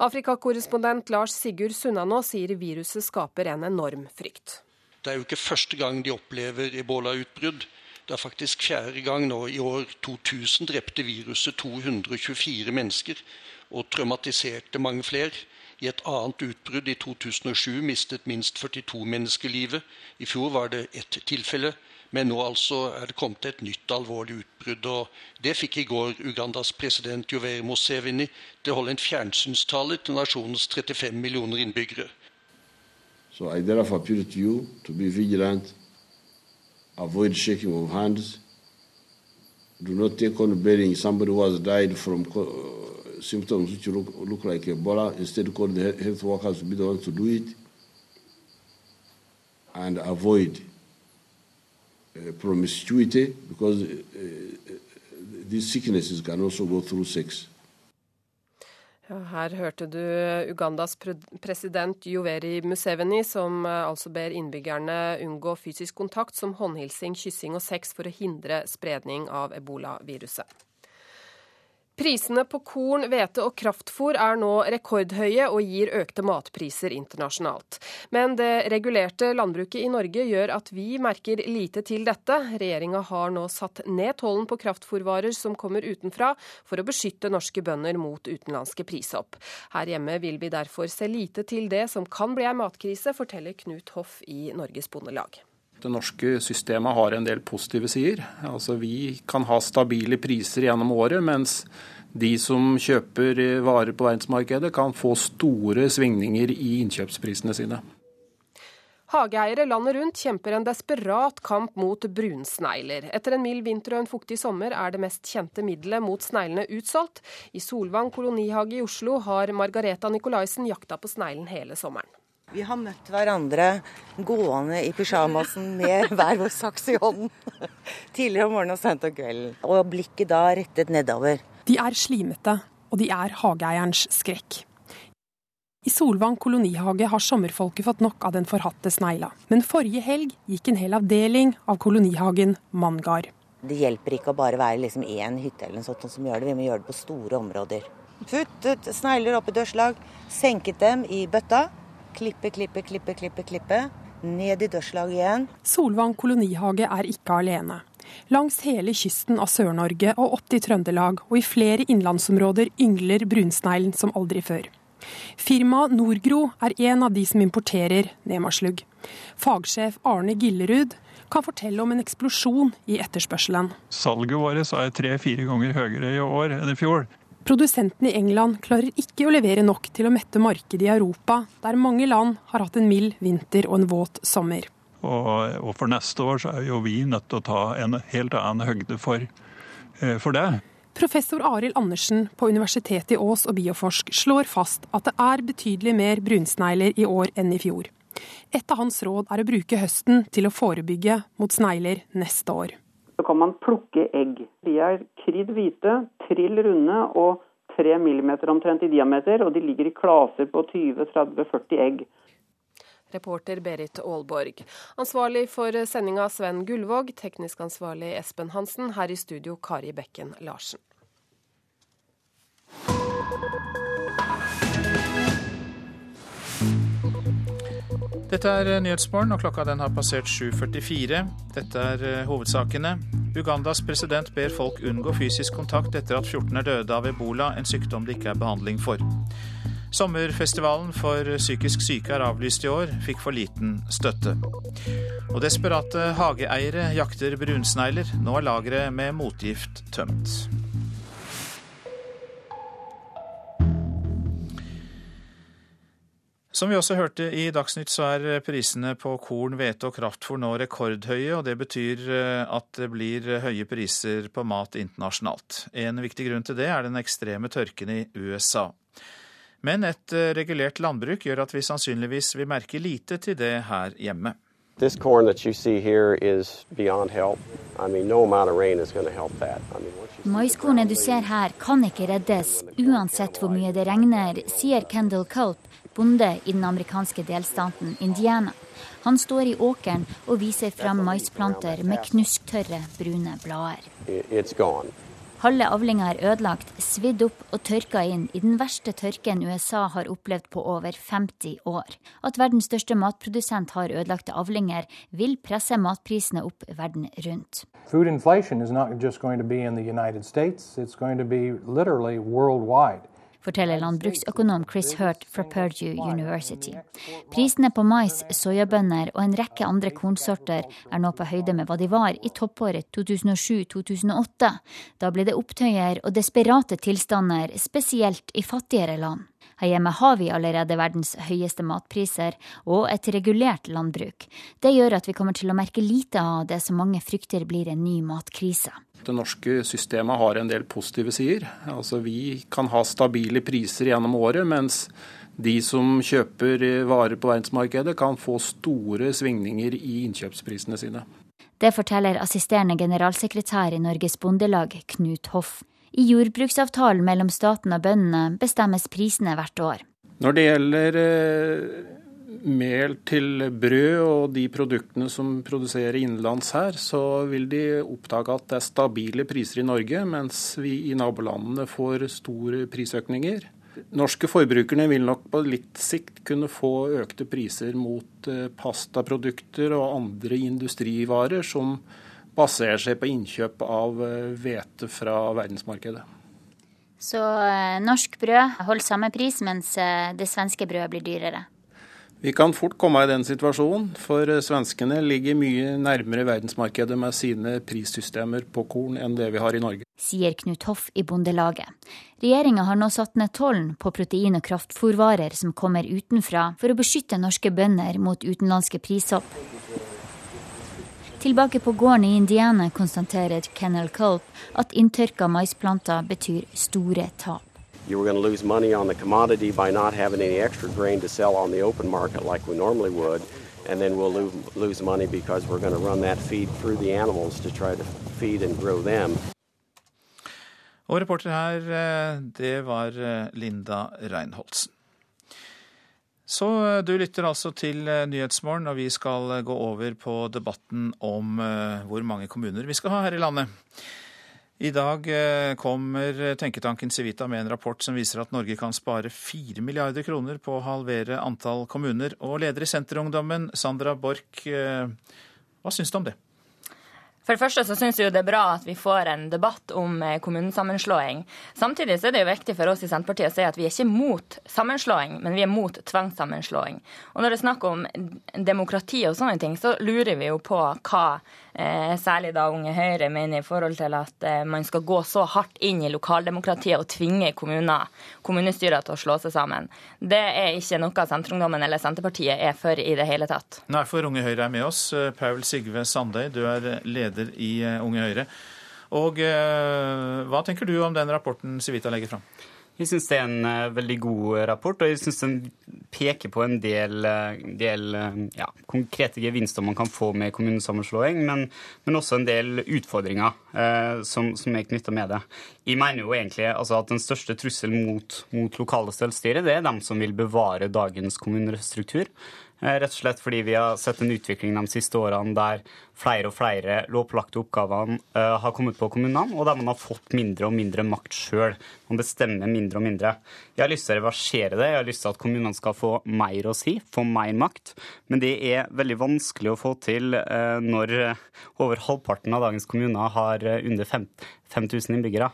Afrikakorrespondent Lars Sigurd Sunnanå sier viruset skaper en enorm frykt. Det er jo ikke første gang de opplever ebolautbrudd. Det er faktisk fjerde gang nå i år 2000 drepte viruset 224 mennesker og traumatiserte mange flere. I et annet utbrudd i 2007 mistet minst 42 mennesker livet. I fjor var det ett tilfelle. Men nå altså er det kommet et nytt alvorlig utbrudd. og Det fikk i går Ugandas president Jover Museveni til å holde en fjernsynstale til nasjonens 35 millioner innbyggere. So I therefore appeal to you to be vigilant, avoid shaking of hands, do not take on bearing somebody who has died from symptoms which look, look like Ebola. Instead, call the health workers to be the ones to do it and avoid uh, promiscuity because uh, these sicknesses can also go through sex. Ja, her hørte du Ugandas president Joveri Museveni, som eh, altså ber innbyggerne unngå fysisk kontakt som håndhilsing, kyssing og sex for å hindre spredning av ebolaviruset. Prisene på korn, hvete og kraftfôr er nå rekordhøye og gir økte matpriser internasjonalt. Men det regulerte landbruket i Norge gjør at vi merker lite til dette. Regjeringa har nå satt ned tollen på kraftfôrvarer som kommer utenfra, for å beskytte norske bønder mot utenlandske prishopp. Her hjemme vil vi derfor se lite til det som kan bli ei matkrise, forteller Knut Hoff i Norges Bondelag. Det norske systemet har en del positive sider. Altså, vi kan ha stabile priser gjennom året, mens de som kjøper varer på verdensmarkedet, kan få store svingninger i innkjøpsprisene sine. Hageeiere landet rundt kjemper en desperat kamp mot brunsnegler. Etter en mild vinter og en fuktig sommer er det mest kjente middelet mot sneglene utsolgt. I Solvang kolonihage i Oslo har Margareta Nikolaisen jakta på sneglen hele sommeren. Vi har møtt hverandre gående i pysjamasen med hver vår saks i hånden. Tidligere om morgenen og sent om kvelden. Og blikket da rettet nedover. De er slimete, og de er hageeierens skrekk. I Solvang kolonihage har sommerfolket fått nok av den forhatte snegla. Men forrige helg gikk en hel avdeling av kolonihagen manngard. Det hjelper ikke å bare være liksom én hytte eller noe sånt som gjør det, vi må gjøre det på store områder. Puttet snegler opp i dørslag, senket dem i bøtta Klippe, klippe, klippe, klippe, klippe. Ned i dørslaget igjen. Solvang kolonihage er ikke alene. Langs hele kysten av Sør-Norge og opp til Trøndelag og i flere innlandsområder yngler brunsneglen som aldri før. Firmaet Norgro er en av de som importerer nemaslugg. Fagsjef Arne Gillerud kan fortelle om en eksplosjon i etterspørselen. Salget vårt er tre-fire ganger høyere i år enn i fjor. Produsentene i England klarer ikke å levere nok til å mette markedet i Europa, der mange land har hatt en mild vinter og en våt sommer. Og, og for neste år så er jo vi nødt til å ta en helt annen høgde for, eh, for det. Professor Arild Andersen på Universitetet i Ås og Bioforsk slår fast at det er betydelig mer brunsnegler i år enn i fjor. Et av hans råd er å bruke høsten til å forebygge mot snegler neste år. Kan man plukke egg. De er kridd hvite, trill runde og 3 mm omtrent i diameter, og de ligger i klaser på 20-30-40 egg. Reporter Berit Aalborg. Ansvarlig for sendinga Sven Gullvåg, teknisk ansvarlig Espen Hansen, her i studio Kari Bekken Larsen. Dette er eh, Nyhetsmorgen, og klokka den har passert 7.44. Dette er eh, hovedsakene. Ugandas president ber folk unngå fysisk kontakt etter at 14 er døde av ebola, en sykdom det ikke er behandling for. Sommerfestivalen for psykisk syke er avlyst i år, fikk for liten støtte. Og desperate hageeiere jakter brunsnegler. Nå er lageret med motgift tømt. Som vi også hørte i Dagsnytt, så er prisene på korn, hvete og kraftfôr nå rekordhøye, og det betyr eh, at det blir høye priser på mat internasjonalt. En viktig grunn til det er den ekstreme tørken i USA. Men et eh, regulert landbruk gjør at vi sannsynligvis vil merke lite til det her hjemme. This corn that you see here is beyond help. I mean, no amount of rain is going to help that. I mean, Maiskornet du ser her kan ikke reddes, uansett hvor mye det regner, sier Kendal Culp, bonde i den amerikanske delstaten Indiana. Han står i åkeren og viser frem maisplanter med knusktørre, brune blader. Halve avlinga er ødelagt, svidd opp og tørka inn i den verste tørken USA har opplevd på over 50 år. At verdens største matprodusent har ødelagte avlinger, vil presse matprisene opp verden rundt. Food inflation is not just going to be in the United States, it's going to be literally worldwide forteller landbruksøkonom Chris Hurt fra Purdue University. Prisene på mais, soyabønner og en rekke andre kornsorter er nå på høyde med hva de var i toppåret 2007-2008. Da ble det opptøyer og desperate tilstander, spesielt i fattigere land. Her hjemme har vi allerede verdens høyeste matpriser og et regulert landbruk. Det gjør at vi kommer til å merke lite av det som mange frykter blir en ny matkrise. Det norske systemet har en del positive sider. Altså, vi kan ha stabile priser gjennom året, mens de som kjøper varer på verdensmarkedet, kan få store svingninger i innkjøpsprisene sine. Det forteller assisterende generalsekretær i Norges Bondelag, Knut Hoff. I jordbruksavtalen mellom staten og bøndene bestemmes prisene hvert år. Når det gjelder eh, mel til brød og de produktene som produserer innenlands her, så vil de oppdage at det er stabile priser i Norge, mens vi i nabolandene får store prisøkninger norske forbrukerne vil nok på litt sikt kunne få økte priser mot eh, pastaprodukter og andre industrivarer som baserer seg på innkjøp av eh, hvete fra verdensmarkedet. Så eh, norsk brød holder samme pris, mens det svenske brødet blir dyrere? Vi kan fort komme i den situasjonen, for svenskene ligger mye nærmere verdensmarkedet med sine prissystemer på korn enn det vi har i Norge. Sier Knut Hoff i Bondelaget. Regjeringa har nå satt ned tollen på protein- og kraftfôrvarer som kommer utenfra, for å beskytte norske bønder mot utenlandske prishopp. Tilbake på gården i Indiana konstaterer Kennel Culp at inntørka maisplanter betyr store tap. You were going to lose money on the commodity by not having any extra grain to sell on the open market like we normally would. And then we'll lose, money because we're going to run that feed through the animals to try to feed and grow them. Og reporter her, eh, det var eh, Linda Reinholdsen. Så eh, du lytter altså til Nyhetsmorgen, og vi skal gå over på debatten om hvor mange kommuner vi skal ha her i landet. I dag eh, kommer tenketanken Civita med en rapport som viser at Norge kan spare 4 milliarder kroner på å halvere antall kommuner. Og leder i Senterungdommen, Sandra Borch, eh, hva syns du om det? For det første så syns jeg det er bra at vi får en debatt om eh, kommunesammenslåing. Samtidig så er det jo viktig for oss i Senterpartiet å si at vi er ikke mot sammenslåing, men vi er mot tvangssammenslåing. Og når det er snakk om demokrati og sånne ting, så lurer vi jo på hva særlig da Unge Høyre mener i forhold til at eh, man skal gå så hardt inn i lokaldemokratiet og tvinge kommuner, kommunestyrer til å slå seg sammen. Det er ikke noe Senterungdommen eller Senterpartiet er for i det hele tatt. Nei, for Unge Høyre er med oss. Paul Sigve Sandøy, du er leder i eh, Unge Høyre. Og eh, Hva tenker du om den rapporten Civita legger fram? Jeg syns det er en uh, veldig god rapport, og jeg syns den peker på en del, uh, del uh, ja, konkrete gevinster man kan få med kommunesammenslåing, men, men også en del utfordringer som, som, er knytta med det. Jeg mener jo egentlig altså, at den største trusselen mot, mot lokale selvstyre, det er dem som vil bevare dagens kommunestruktur. Rett og slett fordi vi har sett en utvikling de siste årene der flere og flere lovpålagte oppgaver uh, har kommet på kommunene, og der man har fått mindre og mindre makt sjøl. Man bestemmer mindre og mindre. Jeg har lyst til å reversere det. Jeg har lyst til at kommunene skal få mer å si, få mer makt. Men det er veldig vanskelig å få til uh, når over halvparten av dagens kommuner har under 5000 innbyggere.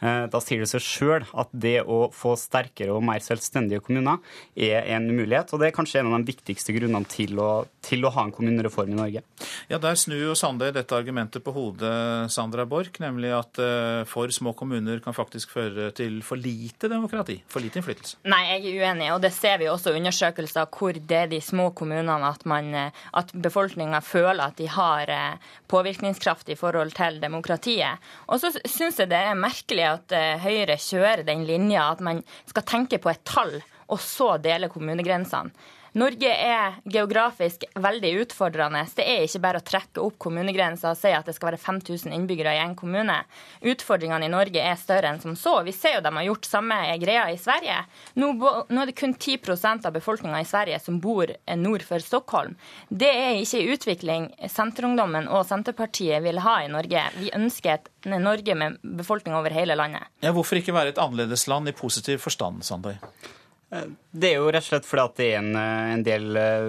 Da sier det seg sjøl at det å få sterkere og mer selvstendige kommuner er en umulighet. Og det er kanskje en av de viktigste grunnene til å, til å ha en kommunereform i Norge. Ja, Der snur jo Sande dette argumentet på hodet, Sandra Borch, nemlig at eh, for små kommuner kan faktisk føre til for lite demokrati, for lite innflytelse. Nei, jeg er uenig, og det ser vi også i undersøkelser hvor det er de små kommunene at, man, eh, at befolkninga føler at de har eh, påvirkningskraft i forhold til demokratiet. Og så syns jeg det er merkelig at Høyre kjører den linja at man skal tenke på et tall og så dele kommunegrensene. Norge er geografisk veldig utfordrende. Det er ikke bare å trekke opp kommunegrenser og si at det skal være 5000 innbyggere i en kommune. Utfordringene i Norge er større enn som så. Vi ser jo de har gjort samme greia i Sverige. Nå, er det kun 10% av befolkninga i Sverige som bor nord for Stockholm. Det er ikke en utvikling Senterungdommen og Senterpartiet vil ha i Norge. Vi ønsker et Norge med befolkning over hele landet. Ja, hvorfor ikke være et annerledesland i positiv forstand, Sandøy? Det er jo rett og slett fordi at det er en, en, del eh,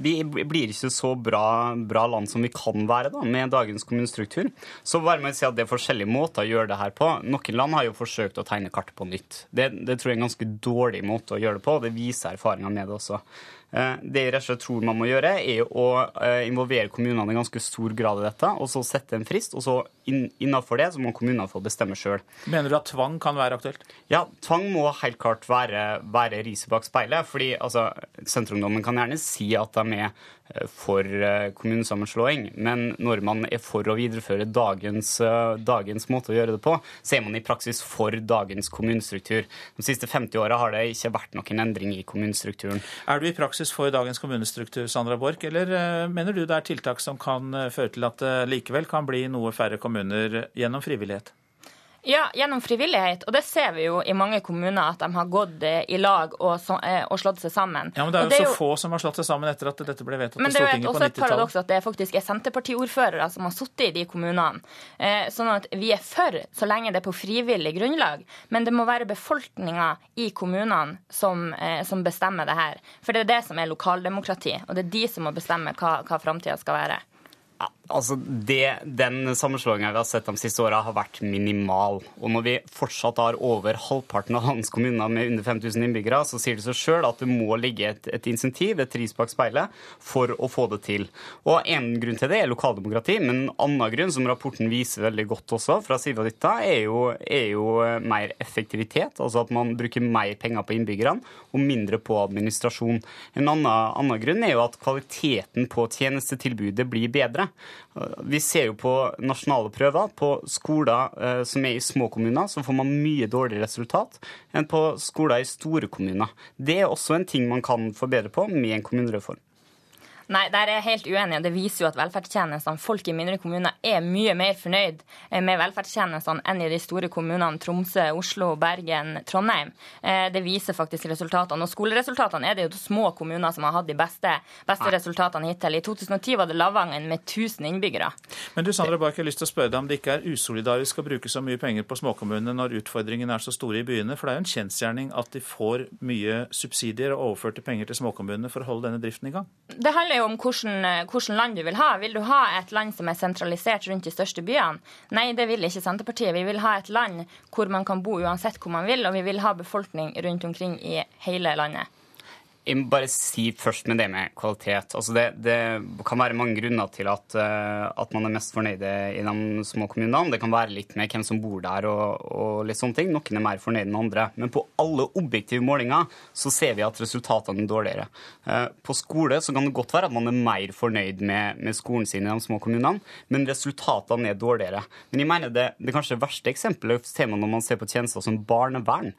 Vi blir ikke så bra, bra, land som vi kan være da, med dagens kommunestruktur. Så bare med å si at det er forskjellige måter å gjøre det her på. Noen land har jo forsøkt å tegne kartet på nytt. Det, det tror jeg er en ganske dårlig måte å gjøre det på, og det viser erfaringa med det også. Eh, det jeg rett og slett tror man må gjøre, er å eh, involvere kommunene i ganske stor grad i dette, og så sette en frist. Og så innafor det så må kommunene få bestemme sjøl. Mener du at tvang kan være aktuelt? Ja, tvang må helt klart være, være riset bak speilet. fordi altså, Senterungdommen kan gjerne si at de er for eh, kommunesammenslåing. Men når man er for å videreføre dagens, eh, dagens, måte å gjøre det på, så er man i praksis for dagens kommunestruktur. De siste 50 åra har det ikke vært noen endring i kommunestrukturen. Er du i praksis for dagens kommunestruktur, Sandra Borch, eller mener du det er tiltak som kan føre til at det likevel kan bli noe færre kommuner gjennom frivillighet? Ja, gjennom frivillighet. Og det ser vi jo i mange kommuner, at de har gått eh, i lag og, så, eh, og slått seg sammen. Ja, Men det er jo det så er jo... få som har slått seg sammen etter at dette ble vedtatt på Stortinget på 90-tallet. Men det er jo også et paradoks at det faktisk er Senterpartiordførere som har sittet i de kommunene. Eh, sånn at vi er for så lenge det er på frivillig grunnlag. Men det må være befolkninga i kommunene som, som, bestemmer det her. For det er det som er lokaldemokrati. Og det er de som må bestemme hva, hva framtida skal være. Ja, altså det, Den sammenslåinga vi har sett de siste åra, har vært minimal. Og når vi fortsatt har over halvparten av hans kommuner med under 5000 innbyggere, så sier det seg sjøl at det må ligge et, et insentiv, et ris bak speilet, for å få det til. Og En grunn til det er lokaldemokrati, men en annen grunn, som rapporten viser veldig godt også, fra Siva Ditta, er er jo mer effektivitet. Altså at man bruker mer penger på innbyggerne og mindre på administrasjon. En annen, annen grunn er jo at kvaliteten på tjenestetilbudet blir bedre. Vi ser jo på nasjonale prøver. På skoler eh, som er i små kommuner, så får man mye dårligere resultat enn på skoler i store kommuner. Det er også en ting man kan forbedre på med en kommunereform. Nei, der er jeg helt uenig. og Det viser jo at velferdstjenestene, folk i mindre kommuner er mye mer fornøyd eh, med velferdstjenestene enn i de store kommunene Tromsø, Oslo, Bergen, Trondheim. Eh, det viser faktisk resultatene. Og skoleresultatene er det jo små kommuner som har hatt de beste, beste resultatene hittil. I 2010 var det Lavangen med 1000 innbyggere. Men du Sandra Bark, jeg har lyst til å spørre deg om det ikke er usolidarisk å bruke så mye penger på småkommunene når utfordringene er så store i byene? For det er jo en kjensgjerning at de får mye subsidier og overførte penger til småkommunene for å holde denne driften i gang? Det handler jo om hvordan, eh, land du vil ha. Vil du ha et land som er sentralisert rundt de største byene? Nei, det vil ikke Senterpartiet. Vi vil ha et land hvor man kan bo uansett hvor man vil, og vi vil ha befolkning rundt omkring i hele landet. Jeg må bare si først med det med kvalitet. Altså det, det, kan være mange grunner til at, uh, at, man er mest fornøyd i de små kommunene. Det kan være litt med hvem som bor der og, og litt sånne ting. Noen er mer fornøyd enn andre. Men på alle objektive målinger så ser vi at resultatene er dårligere. Uh, på skole så kan det godt være at man er mer fornøyd med, med skolen sin i de små kommunene, men resultatene er dårligere. Men jeg mener det, det kanskje verste eksempelet ser man når man ser på tjenester som barnevern.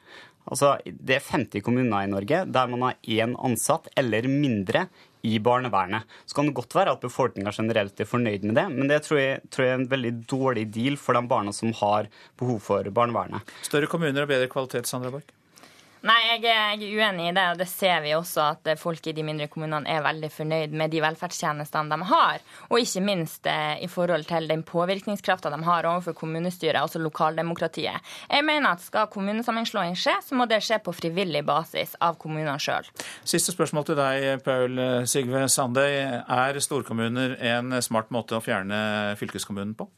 Altså, det er 50 kommuner i Norge der man har én ansatt eller mindre i barnevernet. Så kan det godt være at befolkninga generelt er fornøyd med det, men det tror jeg, tror jeg, er en veldig dårlig deal for de barna som har behov for barnevernet. Større kommuner og bedre kvalitet, Sandra Borch? Nei, jeg er, jeg er, uenig i det, og det ser vi også at folk i de mindre kommunene er veldig fornøyd med de velferdstjenestene de har, og ikke minst eh, i forhold til den påvirkningskrafta de har overfor kommunestyret, altså lokaldemokratiet. Jeg mener at skal kommunesammenslåing skje, så må det skje på frivillig basis av kommunene sjøl. Siste spørsmål til deg, Paul Sigve Sandøy. Er storkommuner en smart måte å fjerne fylkeskommunen på?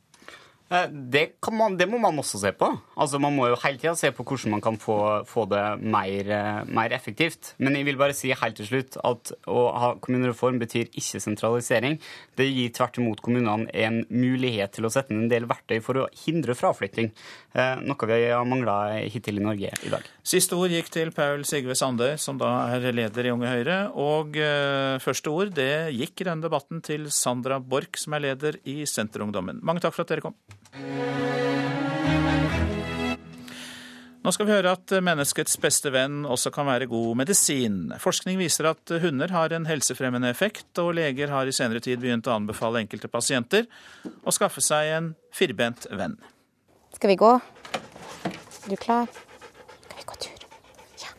Eh, det, man, det, må man også se på. Altså, man må jo hele tida se på hvordan man kan få, få det mer, eh, mer, effektivt. Men jeg vil bare si helt til slutt at å ha kommunereform betyr ikke sentralisering. Det gir tvert imot kommunene en mulighet til å sette inn en del verktøy for å hindre fraflytting. Eh, noe vi har mangla hittil i Norge i dag. Siste ord gikk til Paul Sigve Sande, som da er leder i Unge Høyre. Og første ord det gikk i denne debatten til Sandra Borch, som er leder i Senterungdommen. Mange takk for at dere kom. Nå skal vi høre at menneskets beste venn også kan være god medisin. Forskning viser at hunder har en helsefremmende effekt, og leger har i senere tid begynt å anbefale enkelte pasienter å skaffe seg en firbent venn. Skal vi gå? Er du klar? Skal vi gå tur? Ja.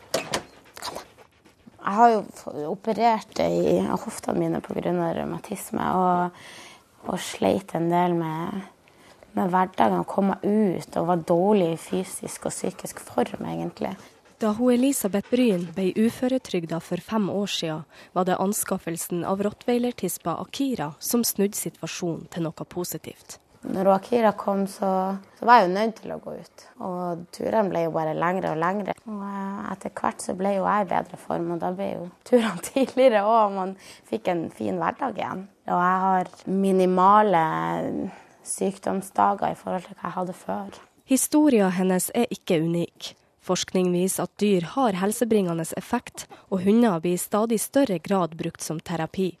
Kom, da. Jeg har jo operert i hoftene mine pga. revmatisme, og, og sleit en del med med hverdagen, komme ut og var dårlig i fysisk og psykisk form, egentlig. Da hun Elisabeth Bryn ble uføretrygda for fem år siden, var det anskaffelsen av rottweilertispa Akira som snudde situasjonen til noe positivt. Når Akira kom, så, så, var jeg jo nødt til å gå ut. Og turene ble jo bare lengre og lengre. Og eh, etter hvert så ble jo jeg i bedre form, og da ble jo turene tidligere òg. Man fikk en fin hverdag igjen. Og jeg har minimale sykdomsdager i forhold til hva jeg hadde før. Historia hennes er ikke unik. Forskning viser at dyr har helsebringende effekt, og hunder blir i stadig større grad brukt som terapi.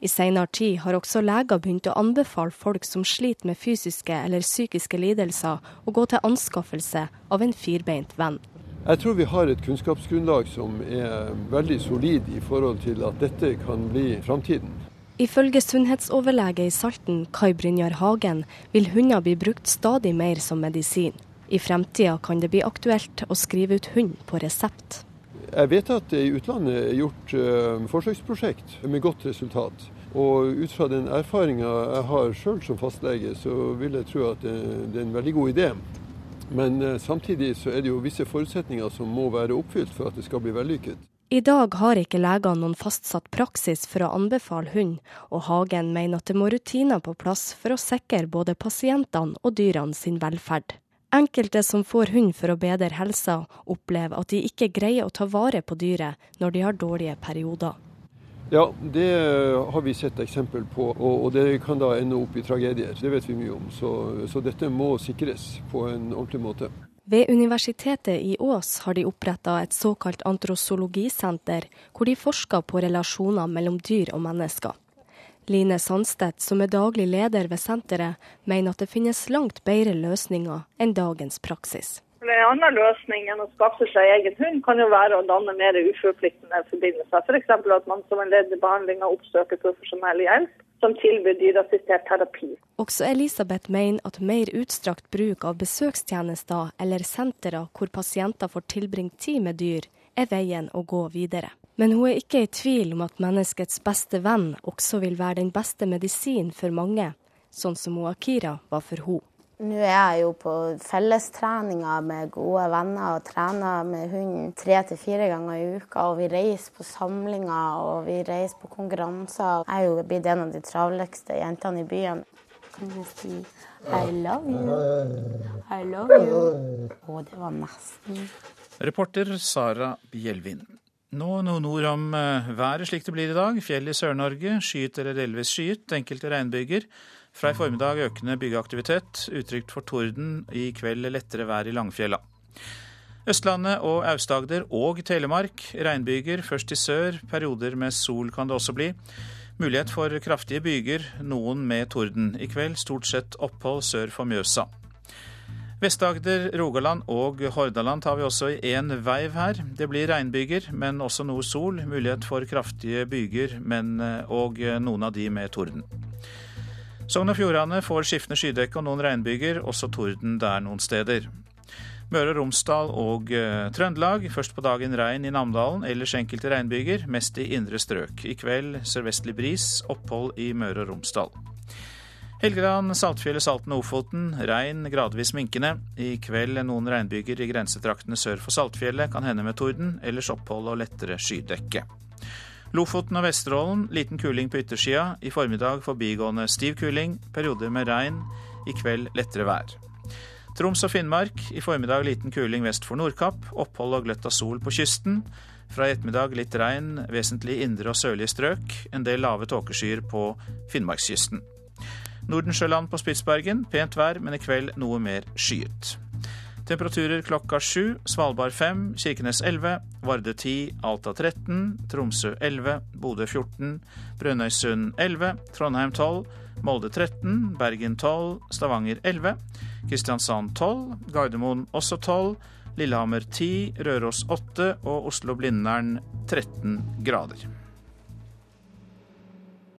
I senere tid har også leger begynt å anbefale folk som sliter med fysiske eller psykiske lidelser, å gå til anskaffelse av en firbeint venn. Jeg tror vi har et kunnskapsgrunnlag som er veldig solid i forhold til at dette kan bli framtiden. Ifølge sunnhetsoverlege i Salten, Kai Brynjar Hagen, vil hunder bli brukt stadig mer som medisin. I fremtida kan det bli aktuelt å skrive ut hund på resept. Jeg vet at det i utlandet er gjort uh, forsøksprosjekt med godt resultat. Og ut fra den erfaringa jeg har sjøl som fastlege, så vil jeg tro at det, er en veldig god idé. Men uh, samtidig så er det jo visse forutsetninger som må være oppfylt for at det skal bli vellykket. I dag har ikke legene noen fastsatt praksis for å anbefale hund, og Hagen mener at det må rutiner på plass for å sikre både pasientene og dyrene sin velferd. Enkelte som får hund for å bedre helsa, opplever at de ikke greier å ta vare på dyret når de har dårlige perioder. Ja, det har vi sett eksempel på, og, det kan da ende opp i tragedier. Det vet vi mye om. Så, så dette må sikres på en ordentlig måte. Ved Universitetet i Ås har de oppretta et såkalt antrosologisenter, hvor de forsker på relasjoner mellom dyr og mennesker. Line Sandstedt, som er daglig leder ved senteret, mener at det finnes langt bedre løsninger enn dagens praksis. En annen løsning enn å skaffe seg egen hund, kan jo være å danne mer uforpliktende forbindelser. F.eks. For at man som en ledd i behandlinga oppsøker profesjonell hjelp som tilbyr dyreassistert terapi. Også Elisabeth mener at mer utstrakt bruk av besøkstjenester eller sentre hvor pasienter får tilbringt tid med dyr, er veien å gå videre. Men hun er ikke i tvil om at menneskets beste venn også vil være den beste medisin for mange, sånn som Akira var for henne. Nå er jeg jo på fellestreninger med gode venner og trener med hunden tre til fire ganger i uka. Og vi reiser på samlinger og vi reiser på konkurranser. Jeg er jo blitt en av de travleste jentene i byen. Kan du si I love you? I love you? Å, det var nesten. Reporter Sara Bjelvin. Nå noen ord om eh, været slik det blir i dag. Fjell i Sør-Norge, skyet eller delvis skyet. Enkelte regnbyger. Fra i formiddag økende byggeaktivitet. Utrygt for torden. I kveld lettere vær i Langfjella. Østlandet og Aust-Agder og Telemark. Regnbyger først i sør. Perioder med sol kan det også bli. Mulighet for kraftige byger, noen med torden. I kveld stort sett opphold sør for Mjøsa. Vest-Agder, Rogaland og Hordaland tar vi også i én veiv her. Det blir regnbyger, men også noe sol. Mulighet for kraftige byger, men, eh, og noen av de med torden. Sogn og Fjordane får skiftende skydekke og noen regnbyger, også torden der noen steder. Møre og Romsdal og uh, Trøndelag. Først på dagen regn i Namdalen, ellers enkelte regnbyger, mest i indre strøk. I kveld sørvestlig bris, opphold i Møre og Romsdal. Helgeland, Saltfjellet, Salten og Ofoten. Regn gradvis minkende. I kveld noen regnbyger i grensetraktene sør for Saltfjellet. Kan hende med torden, ellers opphold og lettere skydekke. Lofoten og Vesterålen liten kuling på yttersida. I formiddag forbigående stiv kuling. Perioder med regn. I kveld lettere vær. Troms og Finnmark i formiddag liten kuling vest for Nordkapp. Opphold og gløtt av sol på kysten. Fra i ettermiddag litt regn, vesentlig indre og sørlige strøk. En del lave tåkeskyer på Finnmarkskysten. Nordensjøland på Spitsbergen pent vær, men i kveld noe mer skyet. Temperaturer klokka sju. Svalbard 5, Kirkenes 11, Varde 10, Alta 13, Tromsø 11, Bodø 14, Brønnøysund 11, Trondheim 12, Molde 13, Bergen 12, Stavanger 11, Kristiansand 12, Gardermoen også 12, Lillehammer 10, Røros 8 og Oslo-Blindern 13 grader.